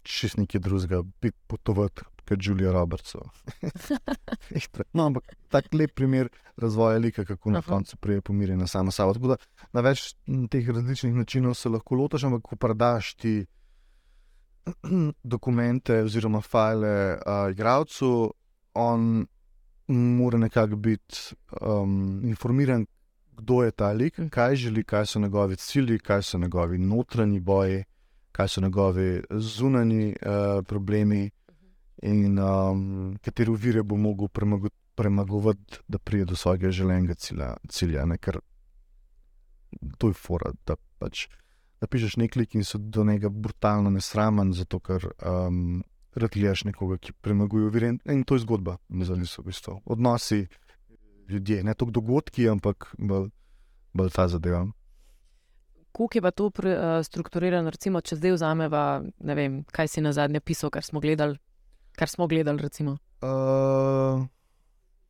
čist nekaj drugega, bi potovati. Kot Julija Robertsa. [laughs] no, ampak tak lep primer razvoja lika, kako na Aha. koncu prije pomirjena sama sabo. Tako da na več teh različnih načinov se lahko lotiš, ampak ko predaš ti [clears throat] dokumente oziroma file uh, igravcu, on mora nekako biti um, informiran, kdo je ta lik, kaj želi, kaj so njegovi cilji, kaj so njegovi notranji boji, kaj so njegovi zunanji uh, problemi in um, katere uvire bo mogel premago- premagovati, da pride do svojega želenega cilja. cilja ne? Ker to je fora, da pač napišeš nek lik in se do njega brutalno nesramen, zato ker um, rad gledaš nekoga, ki premaguje uvire. In, to je zgodba, za njih v bistvu. Odnosi ljudje, ne toliko dogodki, ampak bolj, bolj ta zadeva. Kako je pa to pre, uh, strukturirano, recimo, če zdaj vzameva, ne vem, kaj si na zadnje pisal, kar smo gledali. Kar smo gledali, recimo. Uh,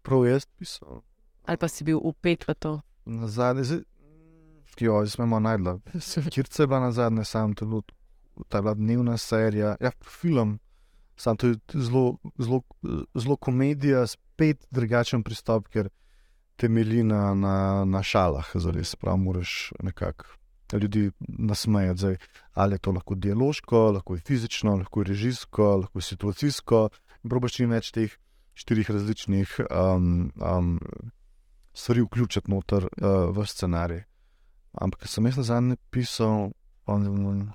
prav jaz pisal. ali pa si bil upet v to. Na zadnje, jo, zdaj smo najdla. Kirce je bila na zadnje, sam tudi, ta je bila dnevna serija, ja, film, sam to je zelo, zelo, zelo komedija, spet drugačen pristop, ker temelji na, na, na šalah, zares, prav moraš nekako ljudi nasmejati. Zdaj, ali je to lahko dialoško, lahko je fizično, lahko je režijsko, lahko je situacijsko. Probaš čim več teh štirih različnih um, um, stvari vključiti noter uh, v scenarij. Ampak, sem jaz na zadnje pisal, ne vem,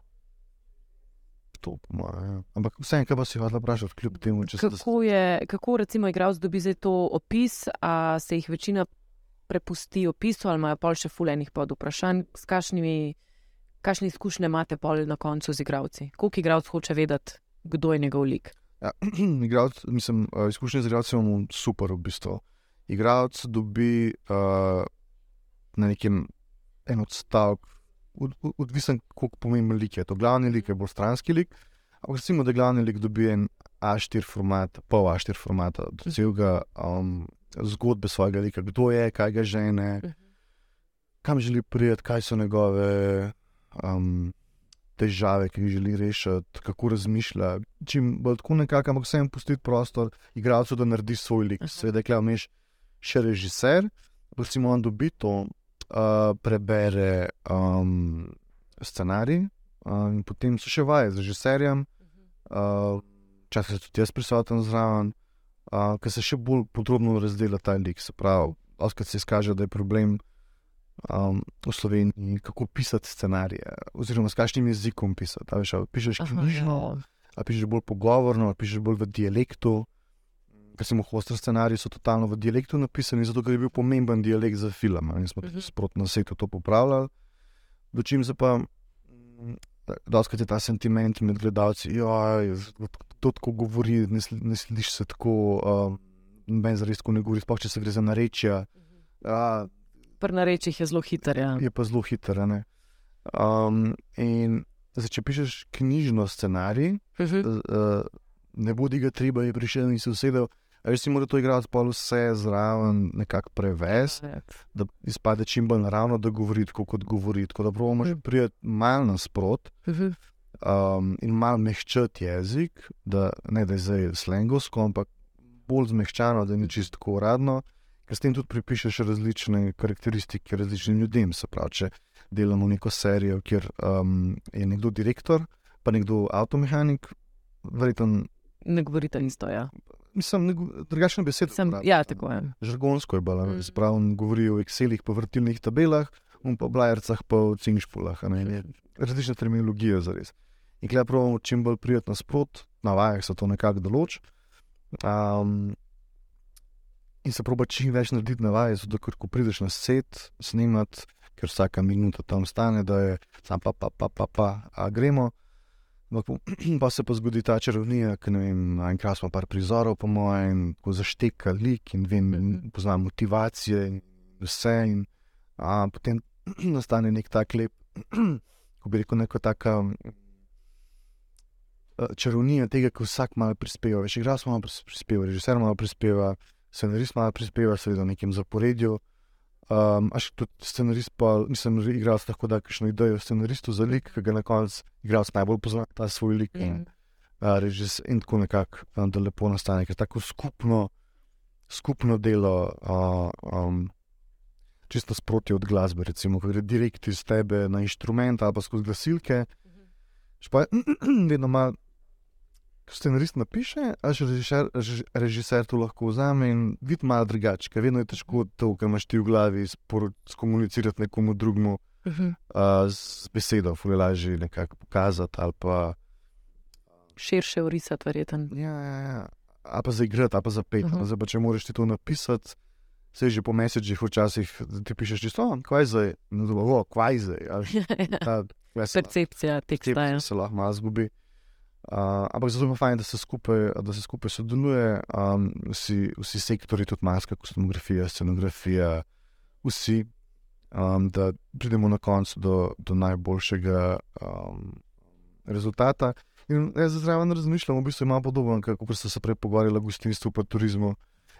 to po mojem. Ampak vseeno, kaj pa si hodila vprašati, kljub temu, če se Kako, je, kako recimo igralec dobi zdaj to opis, a se jih večina prepusti opisu ali imajo pol še fulejnih pod vprašanj, s kakšnimi, kakšne izkušnje imate pol na koncu z igravci? Koliko igralec hoče vedeti, kdo je njegov lik? Ja, [clears throat] igralec, mislim, izkušnje z igralcem imamo super, v bistvu. Igralec dobi uh, na nekem en odstavek, od, od, odvisen, koliko pomemben lik je. To glavni lik je bolj stranski lik. Ampak recimo, da glavni lik dobi en A4 format, pol A4 formata, od celega um, zgodbe svojega lika, kdo je, kaj ga žene, kam želi priti, kaj so njegove. Um, Težave, ki jih želi rešiti, kako razmišlja. Čim bolj tako nekako, ampak vsem pustiti prostor, igralcu, da naredi svoj lik. Aha. Seveda, klej vmeš še režiser, recimo on dobi to, uh, prebere um, scenarij uh, in potem so še vaje z režiserjem, uh, včasih se tudi jaz prisoten zraven, uh, ker se še bolj podrobno razdela ta lik. Se pravi, oskrat se izkaže, da je problem um, v Sloveniji, kako pisati scenarije, oziroma s kakšnim jezikom pisati. Veš, pišeš knjižno, ja. ali pišeš bolj pogovorno, ali pišeš bolj v dialektu. Ker smo hoster scenariji, so totalno v dialektu napisani, zato je bil pomemben dialekt za film. In smo Mhm. tudi sprotno na svetu to popravljali. Dočim se pa, da je ta sentiment med gledalci, da to tako govori, ne, ne slišiš se tako, um, noben zares tako ne govori, sploh če se gre za narečja. A, Pri narečjih je zelo hiter. Ja. je pa zelo hiter. Um, in zdaj, če pišeš knjižno scenarij, Mhm. uh, ne bodi ga treba, je prišel in se usedel. Veš, si mora to igrati, pa vse zraven nekako prevesti, Ja. da izpade čim bolj naravno, da govori tako, kot govori. Tako da pravimo že Mhm. prijeti malo nasprot Mhm. um, in malo mehčati jezik, da ne da je zdaj slengovsko, ampak bolj zmehčano, da ni čisto tako uradno, ker s tem tudi pripišeš različne karakteristike različnim ljudem. Se pravi, če delamo neko serijo, kjer um, je nekdo direktor, pa nekdo avtomehanik, verjetno. Ne govorite isto. Ja. Mislim, drugačne besede. Sem, ja, tako je. Žargonsko je bilo, Mm. spravno govorijo o Excelih, pa vrtilnih tabelah, um pa blajercah, pa v cinšpulah. a ne, in je Različne terminologije za res. In klej pravimo čim bolj prijetno sprot, na vajah se to nekako določi. Um, in se proba čim več narediti na vaji, zato ker ko prideš na set, snimat, ker vsaka minuta tam stane, da je sam pa pa pa pa pa, a gremo. [clears throat] Pa se pa zgodi ta čarovnija, ki ne vem, enkrat smo par prizorov, po mojem, ko zašteka lik in vem, Mhm. poznam motivacije in vse. In, a, potem [clears throat] nastane nek tak lep, [clears throat] ko bi rekel, neka taka eh, čarovnija tega, ko vsak malo prispeva. Veš, igralec malo pris- prispeva, režiser malo prispeva, scenarist malo prispeva, seveda v nekem zaporedju. Um, až tudi scenarist, pa nisem igralec tako, da kakšno idejo scenaristu za lik, ki ga na koncu igralec najbolj pozna, ta svoj lik. In, Mm. uh, režis, in tako nekako, um, da lepo nastane, ker tako skupno, skupno delo, uh, um, čisto sproti od glasbe, recimo, ko gre direkt iz tebe na inštrument ali pa skozi glasilke. Špa, [clears throat] vedno ko scenarist napiše, a že režiser, reži- režiser to lahko vzame in vidi malo drugače, ker vedno je težko to, kar imaš ti v glavi, skomunicirati nekomu drugemu Mhm. uh, z besedo, fulje lažje nekako pokazati ali pa. Širše urisati, verjeten. Ja, ja, ja. Ali pa za igrati, ali pa za pet. Mhm. Uh -huh. Zdaj, pa, če moraš ti to napisati, se že po mesečih včasih ti pišeš čisto, "O, kaj zdaj, no, kaj zdaj. a [laughs] Ta, se- Percepcija teksta. Se lahko malo zgubi. Uh, ampak zato je fajn, da se skupaj, da se skupaj sodeluje, um, vsi, vsi sektori, tudi maska, kostumografija, scenografija, vsi, um, da pridemo na koncu do, do najboljšega um, rezultata. In jaz zraven razmišljam, v bistvu ima podoben, kot ste se prej pogovarjali o gostinstvu in turizmu,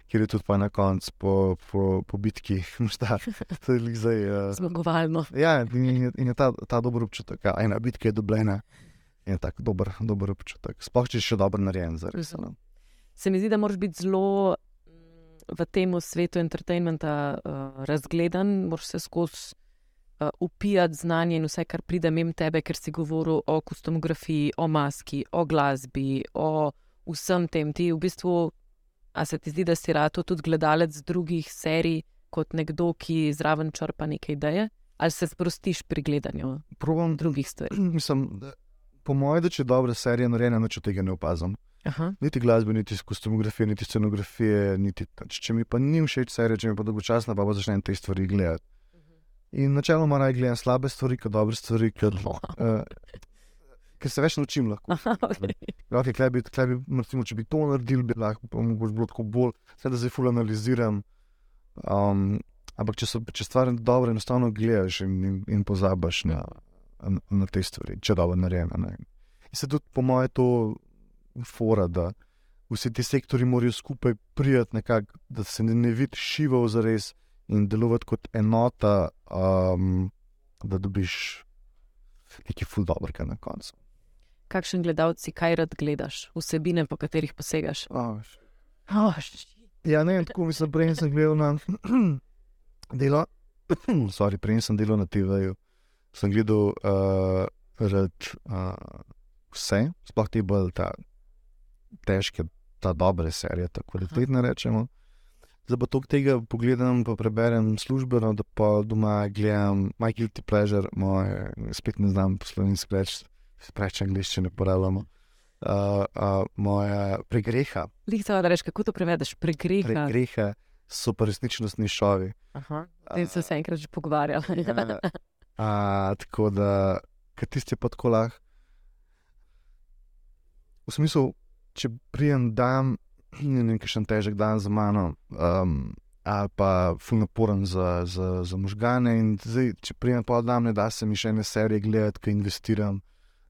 kjer je tudi pa na koncu po, po, po bitki, [laughs] šta, to je zdaj. Uh, Zmagovalno. Ja, in je, in je ta, ta dober občutek, ena bitka je dobljena. Je tako dober, dober občutek. Sploh če je še dobro narejen, zares. Mhm. No. Se mi zdi, da moraš biti zelo mm, v tem svetu entertainmenta uh, razgledan, moraš se skozi uh, upijati znanje in vse, kar pride mimo tebe, ker si govoril o kostumografiji, o maski, o glasbi, o vsem tem. Ti v bistvu, a se ti zdi, da si rado tudi gledalec drugih serij, kot nekdo, ki zraven črpa neke ideje, ali se sprostiš pri gledanju Probam, drugih stvari? [clears throat] mislim, da, po mojem, da če je dobra serija narejena, noč od tega ne opazim. Aha. Niti glasbe, niti kostumografije, niti scenografije. Niti, č- če mi pa ni všeč serija, če mi pa dolgočasna, pa, pa začnem te stvari gledati. In načeloma raje gledam slabe stvari, kot dobre stvari, ker, Wow. uh, ker se več naučim lahko. Aha, okay. Okay, klej bi, klej bi, recimo, če bi to naredil, bi lahko mogoče bilo tako bolj, vse da zdaj ful analiziram. Um, ampak če, so, če stvar je dobra, enostavno gledaš in, in, in pozabiš na, na, na te stvari, če dobro narejeno. In se tudi po mojem to fora, da vsi ti sektori morajo skupaj prijeti nekako, da se ne, ne vidi šival za res in delovati kot enota, um, da dobiš nekaj ful dobrega na koncu. Kakšen gledalec kaj rad gledaš, vsebine, po katerih posegaš? Oh, Oh, Ja, ne tako mislim, prej sem gledal na [clears throat] delo, [clears throat] sorry, prej sem delal na TV-ju, sem gledal uh, rad uh, vse, sploh te bolj ta težke, ta dobre serije, tako kvalitetne rečemo. Zdaj pa toliko tega pogledam, pa preberem službeno, da pa doma gledam My Guilty Pleasure, moje, spet ne znam po slovenski reči, preveč angliščine porabljamo. Uh, uh, moja pregreha, Lih se da rečeš, kako to prevedeš, pregreha. pregrehe so pa resničnostni šovi. Aha, s tem sem se enkrat že pogovarjal. A, tako da, je pa tako lahko. V smislu, če prijem dan, [clears throat] ne vem, kakšen težek dan za mano, um, ali pa fulnaporen za, za, za možgane. In zdaj, če prijem pa dan, ne da se mi še ene serije gledati, ki investiram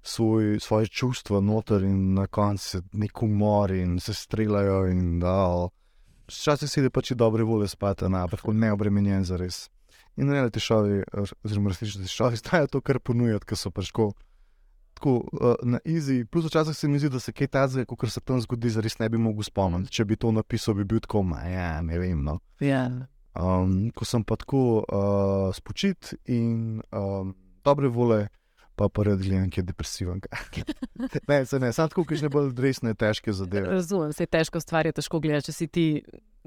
svoj, svoje čustva noter in na koncu se nek umor in se streljajo in da. včasih si je pač dobre volje spati, na tako neobremenjen za res. In ne le ti šovi, oziroma resnični šovi, [laughs] stajajo to, kar ponujajo, ker so pač tako. Tako uh, na izi, plus včasih se mi zdi, da se kaj takega, kot se tam zgodi, zares ne bi mogel spomniti. Če bi to napisal, bi bil tako, ja, ne vem. No. Ja. Um, ko sem pa tako uh, spočit in um, dobre vole, pa pa redili nekaj depresiven. [laughs] ne, se ne, samo tako, ki že ne bolj resne, težke zadeve. Razumem, se je težko stvar je težko gledati, če si ti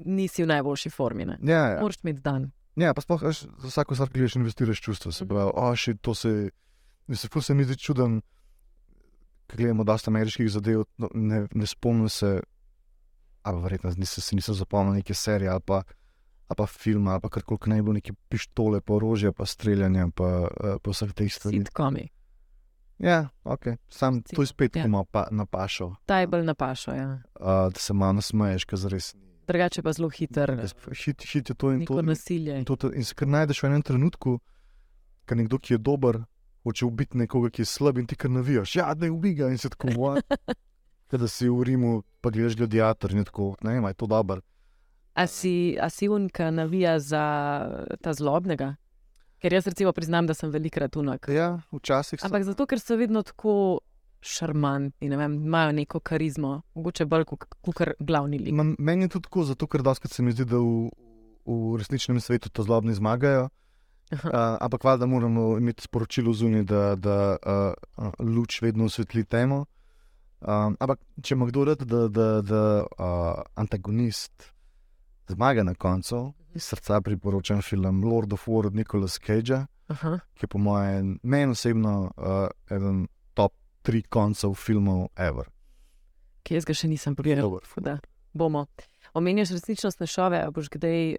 nisi v najboljši formi. Ne? Ja, ja. Moraš imeti dan. Ja, pa sploh veš, za vsako stvar, ki greš, investiraš čustva. Se pravi, oh, še to se, se, ful se mi zdi čuden, ker gledamo dosta ameriških zadev, no, ne, ne spomnim se, ali verjetno nisem, si nisem zapomnil neke serije ali pa, ali pa filma, ali pa karkoli naj bo neke pištole, pa orožje, pa streljanje, pa, uh, pa vseh teh stvari. Sitkomi. Ja, ok, sam to je spet, Ja. ko ima pa napašo, Ta je bolj napašal. Ja. uh, da se malo nasmeješ, ker zares. Drugače pa zelo hiter. Hit, hit je to in Neko to. nasilje. In, to, in se kar najdeš v enem trenutku, ker nekdo, ki je dober, hoče ubiti nekoga, ki je slab, in ti kar navijaš. Ja, da je ubiga in se tako uvaja. [laughs] Da si v Rimu, pa gledaš gladiator in tako, ne vem, je to dobro. A si, a si unka navija za ta zlobnega? Ker jaz recimo priznam, da sem velikrat unak. Ja, včasih sem. Ampak zato, ker so vedno tako šarmantni, ne vem, imajo neko karizmo, mogoče bolj kot glavni lik. Ma, meni je tudi tako, zato ker doskrat se mi zdi, da v, v resničnem svetu to zlobni zmagajo. Aha. Uh, ampak valjda moramo imeti sporočilo zunaj, da, da uh, uh, luč vedno osvetli temo. Um, ampak če ima kdo rad, da, da, da uh, antagonist zmaga na koncu, iz srca priporočam film Lord of War od Nicolas Cagea, Aha. ki je po mojem, meni osebno, uh, eden tri koncev filmov ever. Ki jaz ga še nisem pogledal. Da bomo. Omenjaš resničnostne šove, boš kdaj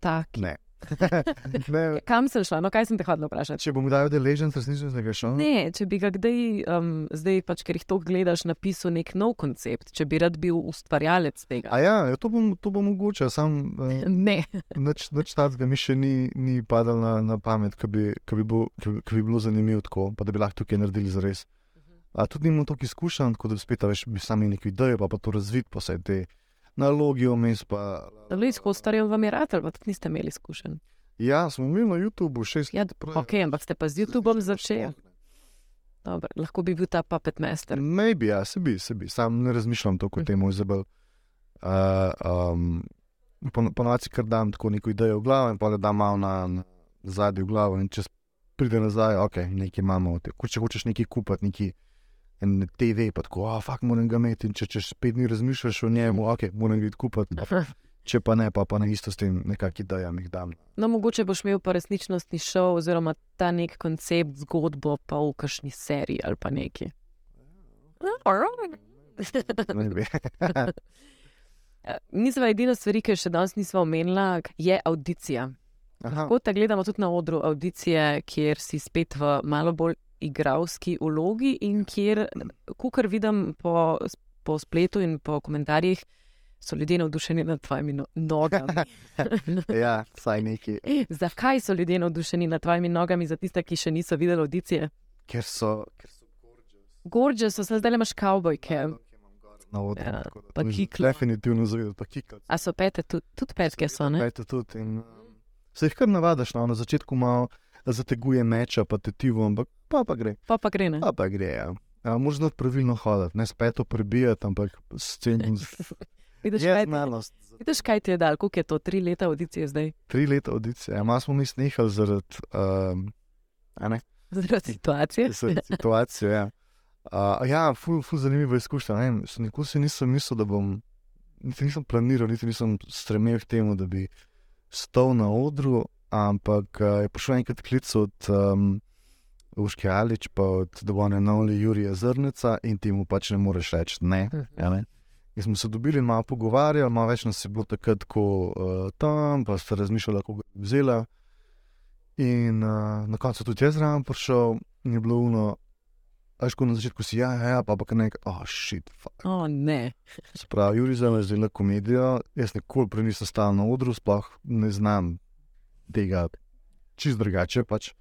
tak. Ne. [laughs] ne. Kam sem šla? No, kaj sem te hodila vprašati? Če bom kdaj deležen resničnostnega šova, Ne, če bi ga kdaj, um, zdaj pač, ker jih to gledaš, napisal nek nov koncept, če bi rad bil ustvarjalec tega. A ja, ja, to bom, to bom mogoče, sam uh, [laughs] Ne, nič, nič takega mi še ni, ni padalo na, na pamet, ki bi, ki bi, bil- ki bi, ki bi bilo zanimivo tako, pa da bi lahko tukaj naredili za res. A tudi nimam toliko izkušenj, tako da spet veš, bi sami neko idejo, pa, pa to razvid, pa vse te nalogi vmes. Pa... zelo izkostarjem vam je rad, ali pa tudi niste imeli izkušenj. Ja, smo imeli na YouTubu šest Ja, let. Ok, ampak ste pa z YouTubeom začeli. Dobro, lahko bi bil ta puppet master. Maybe, ja, se bi, se bi, sam ne razmišljam tako o Mhm. tem, Izabel. Uh, um, Ponovadi kar dam tako neko idejo v glavo in pa da dam malo na, na zadnji v glavo in če pride nazaj, ok, nekaj imamo, če hočeš nekaj kupiti, neki en TV, pa tako, a fakt moram ga imeti in če čez pet dni razmišljaš o njemu, ok, moram ga iti kupiti, [laughs] če pa ne, pa, pa na isto s tem nekak idejam jih dam. No, mogoče boš imel pa resničnostni šov, oziroma ta nek koncept, zgodbo, pa v kakšni seriji ali pa neki. [laughs] Maybe. [laughs] Nisva edina stvar, ki jo še danes nisva omenila, je audicija. Aha, Tako da gledamo tudi na odru audicije, kjer si spet v malo bolj igralski vlogi in kjer, kar vidim po, po spletu in po komentarjih, so ljudje navdušeni nad tvojimi no nogami. [laughs] ja, saj neki, Zakaj so ljudje navdušeni nad tvojimi nogami, za tiste, ki še niso videli audicije? ker so. Ker so Gorže so, zdaj imaš kavbojke. Na odru, Ja, tako da pa kiklo. Definitivno zavedati, pa kiklo. A so pete, tudi, tudi petke so, ne? Pete tudi. In, um, se jih kar navadaš, no, na začetku malo zateguje meča, pa tetivo, ampak pa, pa gre. Pa pa gre, ne? Pa, pa gre. Ja. Ja, Moraš znati pravilno hoditi, ne speto prebijati, ampak s cenim. [laughs] Vidiš, Je kaj, znanost. vidiš, kaj ti je dal, koliko je to, tri leta audicije zdaj, Tri leta audicije, ja, malo smo mi snehali zaradi um, zaradi situacije. zaradi situacije. Ja, uh, ja ful, ful zanimiva izkušnja. ne Nikoli si nisem mislil, da bom, niti nisem planiral, niti nisem stremel k temu, da bi stal na odru, ampak uh, je prišel enkrat klic od um, Uške Alič, pa od Dovone Novli Jurija Zrneca in ti mu pač ne moreš reči ne. Ja, ne? In smo se dobili in malo pogovarjali, malo več nas je bilo takrat tako uh, tam, pa ste razmišljali, kako ga bi vzela. In uh, na koncu tudi jaz zraven prišel in je bilo uno, až ko na začetku si ja, ja, ja pa pa kar nekaj, oh, shit, fuck. O, ne. Se pravi, Juri za me je zdela komedija, jaz nikoli prej nisem stal na odru, sploh ne znam tega čist drugače. Pač.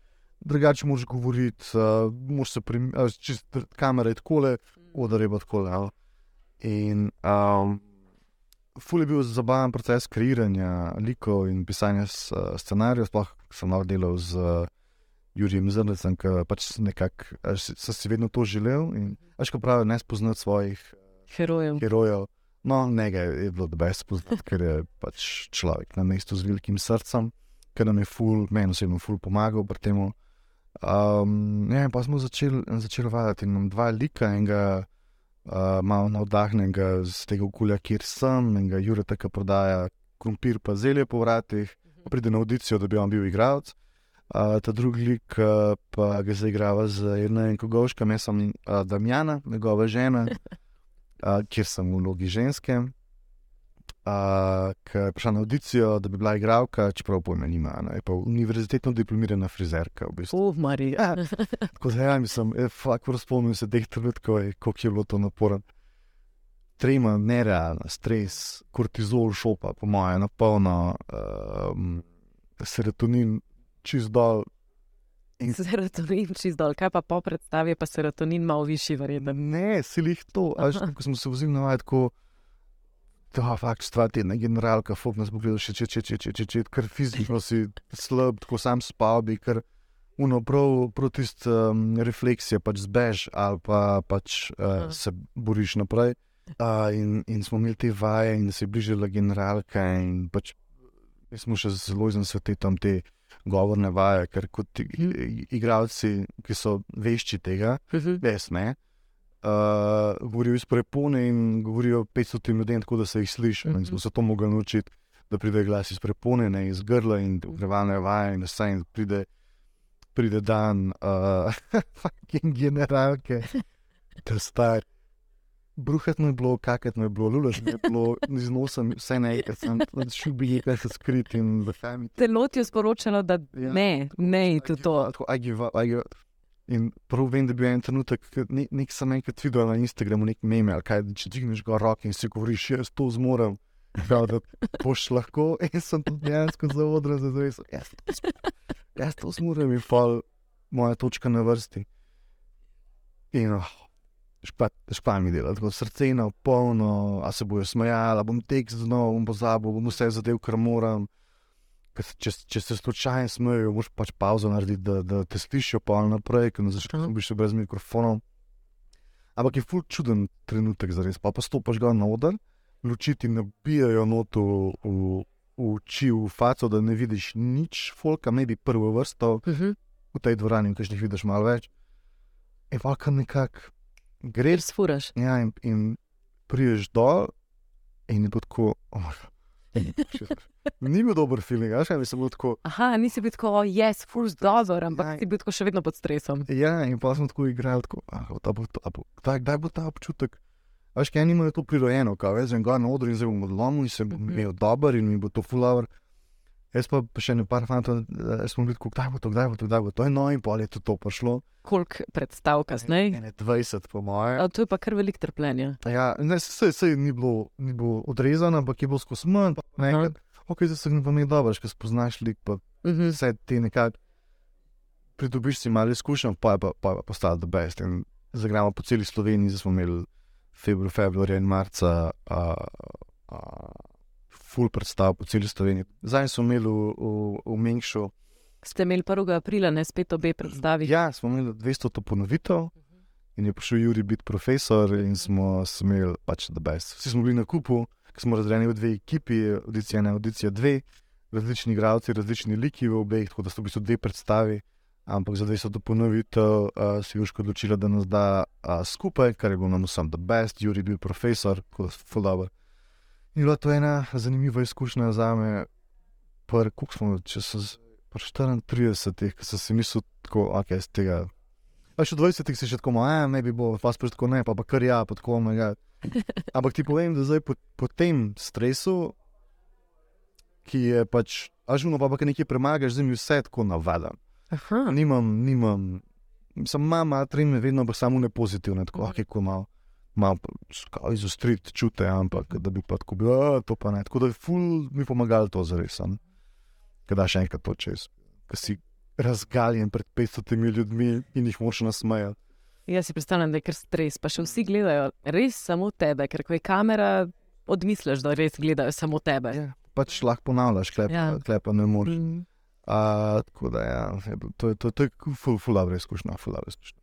Drugače moraš govoriti, uh, moraš se premikati, čist dr- kamera je tako, odar je pa tako. In um, ful je bil zabaven proces kreiranja likov in pisanja s- scenarijev, sploh sem malo delal z uh, Jurijem Zrnecem, ki pač nekako sem si vedno to želel. In, veš, ko pravijo, ne spoznati svojih Herojem. herojev. No, njega je bilo dobro spoznati, ker je pač človek na mestu z velikim srcem, ker nam je ful, meni osebno ful pomagal pri tem. Um, ja, in pa smo začeli začel vaditi in imam dva lika, enega uh, malo navdahnenega z tega okolja, kjer sem, in ga Jure tako prodaja krompir pa zelje po vratih, pa pride na audicijo, da bi on bil igralec. Uh, ta drugi lik uh, pa ga zaigrava z Jrnem Kogovškem, jaz sem uh, Damjana, njegova žena, [laughs] uh, kjer sem v vlogi ženske, uh, ki je prišla na audicijo, da bi bila igralka, čeprav pojma nima. Ne, je pa univerzitetno diplomirana frizerka. V bistvu. Uf, Marija. Tako da ja, mislim, eh, fakt, spomnim se teh trenutkov, koliko je bilo to naporno. Trema, nerealna, stres, kortizol, šopa, po mojem, na polno, um, serotonin, čist dol. In Serotonin čist dol, kaj pa po predstavi, pa serotonin malo višji, verjetno. ne, si jih to, až, ko smo se vozili na vaj, tako, da fakt, stva tedna, generalka, fuk nas bo gledal še če, če, če, če, če, če, ker fizično si slab, tako sam spal bi, ker uno prav proti um, refleksije pač zbež ali pa pač uh, se boriš naprej. Uh, in, in smo imeli te vaje, in se je bližala generalka, in pač mi smo še zelo iznesveti tam te govorne vaje, ker kot i- igralci, ki so vešči tega, res ne. Uh, govorijo iz prepone in govorijo 500 ljudem, tako da se jih sliši. Mm -hmm. In smo se to mogli naučiti, da pride glas iz prepone, ne iz grla in ogrevalne vaje, in vse. In pride, pride dan, uh, [laughs] fucking generalke, te star. Bruhat mu je bilo, kakat mu je bilo, lulaš je bilo, iz nosa vse nekaj, sem šel bi nekaj se skriti in zakaj mi Telo ti je sporočilo, da Ja. ne, ne, to give to. Tako, I give up, I give up. In prav vem, da je bil en trenutek, ne, nek sem enkrat videl na Instagramu, nek meme, ali kaj, če dvigneš gor roke in si govoriš, jaz to zmorem, prav, da boš lahko. [laughs] In sem tudi dejansko za odra zavezal, jaz, to zmorem, jaz to zmorem in pol moja točka na vrsti. In oh, škva mi dela, tako srce na polno, a se bojo smejali, bom tekst znal, bom pozabil, bom vse zadev, kar moram. Če, če se slučajno smejijo, moraš pač pauzo narediti, da, da te slišijo pa naprej, ker Aha. sem bil še brez mikrofonov. Ampak je ful čuden trenutek za res. Pa, pa stopiš ga na oder, luči ti nabijajo noto v, v oči, v faco, da ne vidiš nič, folka, ne bi prvo vrsto Mhm. v tej dvorani, ki jih vidiš malo več. In pa kar nekako greš sfuraš. ja, in, in priješ dol, in je tako. Oh, [laughs] Ni bil dober feeling, veš, ali sem bil tako. Aha, nisi bil tako, jaz, yes, furs dobro, ampak Ja. si bil tako še vedno pod stresom. Ja, in pa smo tako igrali, tako, ah, ta bo, ta bo, kdaj, kdaj bo ta občutek. Veš, kaj eni imajo to prirojeno, kaj veš, in ga na odru in zdaj bom odlomil in se bom Mhm. imel dober in mi bo to fulaver. Jaz pa še ne par fantov, eh, smo bili tako, kdaj bo to, kdaj bo to, kdaj bo to. No, in pol je tudi to prišlo. Koliko predstav kasneje? Ne, 20, po moje. A, To je pa kar velik trpljenje. Ja, ne, se, se ni bilo, ni bilo odrezano, ampak je bilo skozi manj. Nekaj, ok, zdaj se mi pa mi dobro, ker spoznaš lik, pa Mhm. vse ti nekako pridobiš si malo izkušenj, pa je pa, pa, pa postalo the best. In zagramo po celi Sloveniji, zdaj smo imeli februar, februarja in marca, a, a, full predstav po celi Sloveniji. Zdaj smo imeli v, v, v Mengšu, Ste imeli 1. aprila, ne spet obe predstavi. ja, smo imeli 200 ponovitev. In je prišel Juri biti profesor, in smo se imeli pač the best. Vsi smo bili na kupu, ki smo razdeljeni v dve ekipi, audicija ena, audicija dve, različni igralci, različni liki v obeh, tako da so bistvu dve predstavi. Ampak za 200 ponovitev uh, si je Južko odločila, da nas da uh, skupaj, kar je bilo nam vsem the best. Juri je bil profesor, tako da je full dobro. In bila to ena zanimiva izkušnja za me, kako smo, če so z- pri 34, ki sem si mislil, tako, ok, iz tega. A še v 20 si še tako, a ne bi bilo, pa spet tako ne, pa, pa kar ja, pa tako omega. [laughs] Ampak ti povem, da zdaj po, po tem stresu, ki je pač, ažuno pa, pa ki nekaj premagaš, zdaj mi vse tako navadam. Aha, Nimam, nimam, sem mama, treme vedno pa samo ne pozitivne, tako, ok, ko malo. Malo izostriti čute, ampak da bi pa tako bil, "A, to pa ne. Tako da je ful mi pomagalo to zares. Kaj da še enkrat to čez, ki si razgaljen pred 500 ljudmi in jih moš nasmejati. jaz si predstavljam, da je kar stres, pa še vsi gledajo res samo tebe, ker ko je kamera odmisliš, da res gledajo samo tebe. Ja, pač lahko ponavljaš, klep, Ja. klepa ne moreš. Mm. Uh, tako da, ja, je to je, to, je- to je ful, ful, dobra izkušnja, ful, dobra izkušnja.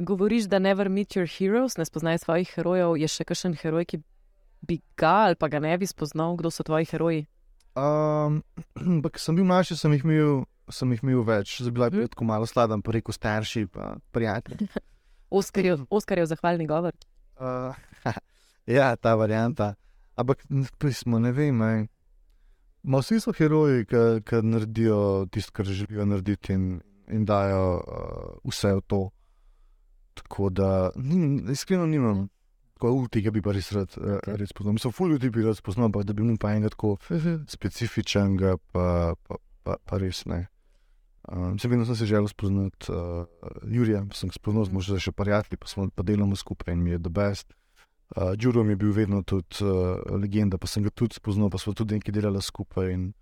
Govoriš, da never meet your heroes, ne spoznaj svojih herojev. Je še kakšen heroj, ki bi ga ali pa ga ne bi spoznal, kdo so tvoji heroji? Um, [clears throat] Ko sem bil mlajši, sem jih imel, sem jih imel več, zdaj bila je Mhm. tako malo sladan, pa rekel starši, pa prijatelji. [laughs] Oskarjev, Oskarjev zahvalni govor. Uh, [laughs] ja, ta varianta. Ampak pismo, ne vem. ej. Ma vsi so heroji, ki naredijo tisto, kar želijo narediti, in, in dajo uh, vse v to. Tako da, nim, iskreno, nimam. Tako tega bi pa res rad, okay. Okej. res spoznal. Mislim, ful ljudi bi rad spoznal, ampak da bi mu pa enega tako specifičnega, pa, pa, pa, pa res ne. Um, se vedno sem si želel spoznati uh, Jurija, sem ga spoznal, smo še prijatelji, pa smo pa delamo skupaj in mi je the best. Uh, Đuro mi je bil vedno tudi uh, legenda, pa sem ga tudi spoznal, pa smo tudi nekaj delali skupaj in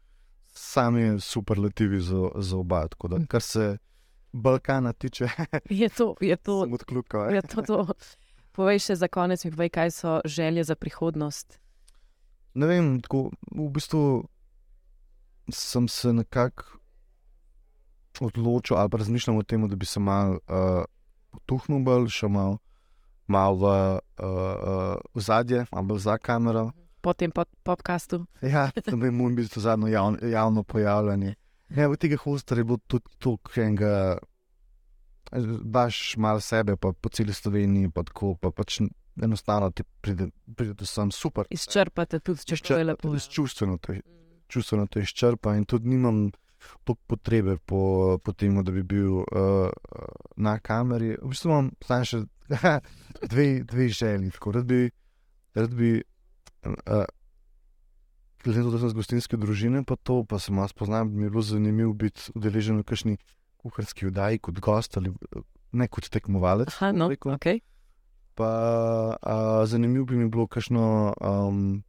sami superlativi za, za oba. Tako da, kar se Balkana tiče, [laughs] Je to, je to, odkljukal. je to, to. Povej še za konec, mi povej, kaj so želje za prihodnost. Ne vem, tako v bistvu sem se nekako odločil ali pa razmišljal o tem, da bi se mal uh, potuhnil bolj, še mal, mal v uh, uh, zadje, bolj za kamero. Po tem pod, podcastu. Ja, da bi mu bil to zadnjo javno, javno pojavljanje. Ja, v tega hostra je bilo tudi toliko enega, daš malo sebe, pa po celi Sloveniji, pa tako, pa pač enostavno ti pride, pride do sam super. Izčrpate tudi, če je lepo. Res čustveno te, čustveno te izčrpa in tudi nimam toliko potrebe po, po tem, da bi bil uh, na kameri. V bistvu imam samo še [laughs] dve, dve želji. Tako, rad bi, rad bi uh, glede na to, da sem z gostinske družine, pa to, pa se malo spoznam, bi mi bilo zanimivo biti udeležen v kakšni kuharski vdaji kot gost ali ne kot tekmovalec. Aha, no, rekel. okay. Pa uh, zanimivo bi mi bilo, kakšno, um,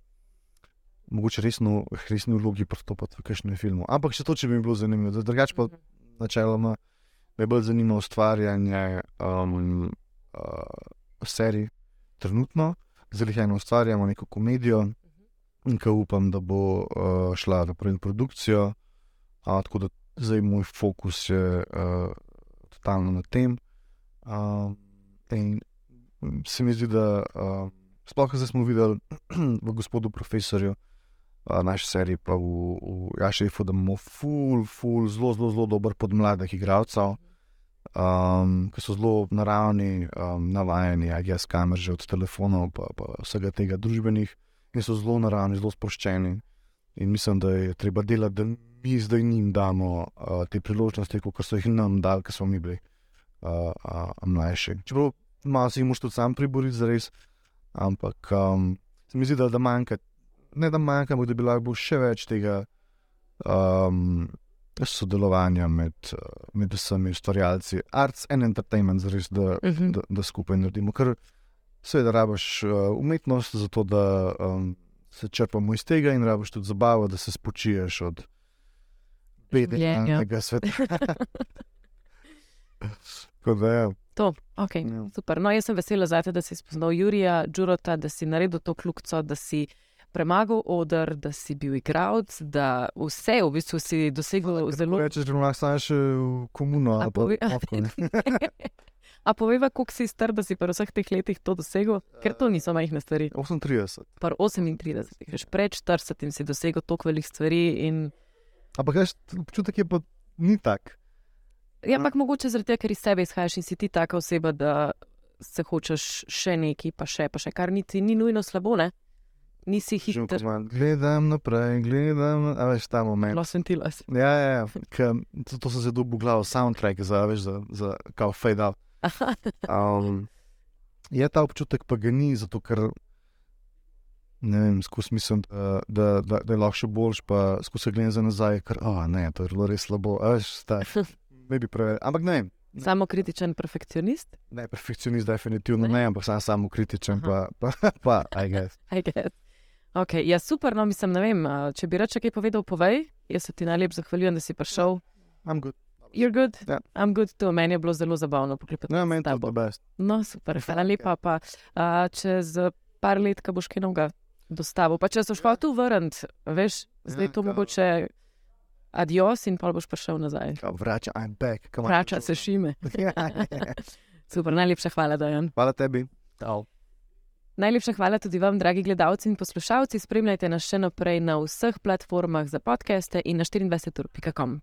mogoče resno, resni vlogi pristopati v kakšnem filmu. Ampak še to, če bi mi bilo zanimivo. Da Drugače pa načeloma me bolj zanima ustvarjanje um, uh, serij, trenutno, zelo eno ustvarjamo neko komedijo, in ki upam, da bo uh, šla v produkcijo. Uh, tako da zdaj moj fokus je uh, totalno na tem. Uh, in se mi zdi, da uh, sploh zdaj smo videli [clears throat] v gospodu profesorju, naši seriji, pa v, v Jašefu, da imamo ful, ful, zelo, zelo, zelo dober podmladek igralcev, um, ki so zelo naravni, um, navajeni, a jaz kamer že od telefonov, pa, pa vsega tega družbenih, in so zelo naravni, zelo sproščeni. In mislim, da je treba delati, da mi zdaj njim damo uh, te priložnosti, kot so jih nam dali, ker smo mi bili uh, uh, mlajši. Čeprav malo si jih moš tudi sam priboriti, zares, ampak um, se mi zdi, da, da manjka, ne da manjka, ampak da bi lahko bilo še več tega um, sodelovanja med, med vsemi ustvarjalci, arts and entertainment, zares, da, Uh -huh. da, da skupaj naredimo. Ker seveda rabaš uh, umetnost za to, da um, se črpamo iz tega in rabaš tudi zabavo, da se spočiješ od Življenja. bedenega sveta. [laughs] Da, ja. To, okay, Ja. super. No, jaz sem vesela za te, da si spoznal Jurija, Džurota, da si naredil to kljukco, da si premagal odr, da si bil igralec, da vse v bistvu si dosegel zelo. Rečeš, da imaš samo še komuno. A [laughs] A poveva, koliko si star, da si pri vseh teh letih to dosegel? Ker to niso majhne stvari. 38. Par 38, veš, pred 40 si dosegel toliko velikih stvari. In... Ampak veš, občutek je pa ni tak. Ja, ampak mogoče zaradi tega, ker iz sebe izhajaš in si ti taka oseba, da se hočeš še nekaj, pa še, pa še, kar niti ni nujno slabo, ne? Nisi hiter, Gledam naprej, gledam, a veš ta moment. los ventilas. Ja, ja, ja ke, to, to sem se dobil v glavo, soundtrack za, veš, za, za kao fade out. [laughs] Um, je ta občutek, pa ga ni, zato ker ne vem, skozi mislim, da, da, da, da je lahko še boljš, pa skozi gledam za nazaj, ker oh, ne, to je bilo res slabo, a veš, sta, ne bi preveč. Ampak ne, Samo kritičen perfekcionist, ne, perfekcionist, definitivno ne, ampak sam samo kritičen, pa, pa, [laughs] pa, I guess. [laughs] I guess. Okay, ja, super, no, mislim, ne vem, če bi reče kaj povedal, povej. Jaz se ti najlepše zahvaljujem, da si prišel. I'm good. You're good, Ja. I'm good, to meni je bilo zelo zabavno poklepati. No, s meni je the best. No, super, hvala lepa. Pa, a, čez par let, ko boš kaj novega, dostavil. Pa če so šlo tu vrniti, veš, zdaj Ja, to kao- mogoče adios in pa boš prišel nazaj. Kao, vrača, I'm back. come on. Vrača se šime. [laughs] Super, najlepša hvala, Dajan. Hvala tebi. Najlepša hvala tudi vam, dragi gledalci in poslušalci. Spremljajte nas še naprej na vseh platformah za podcaste in na 24.com.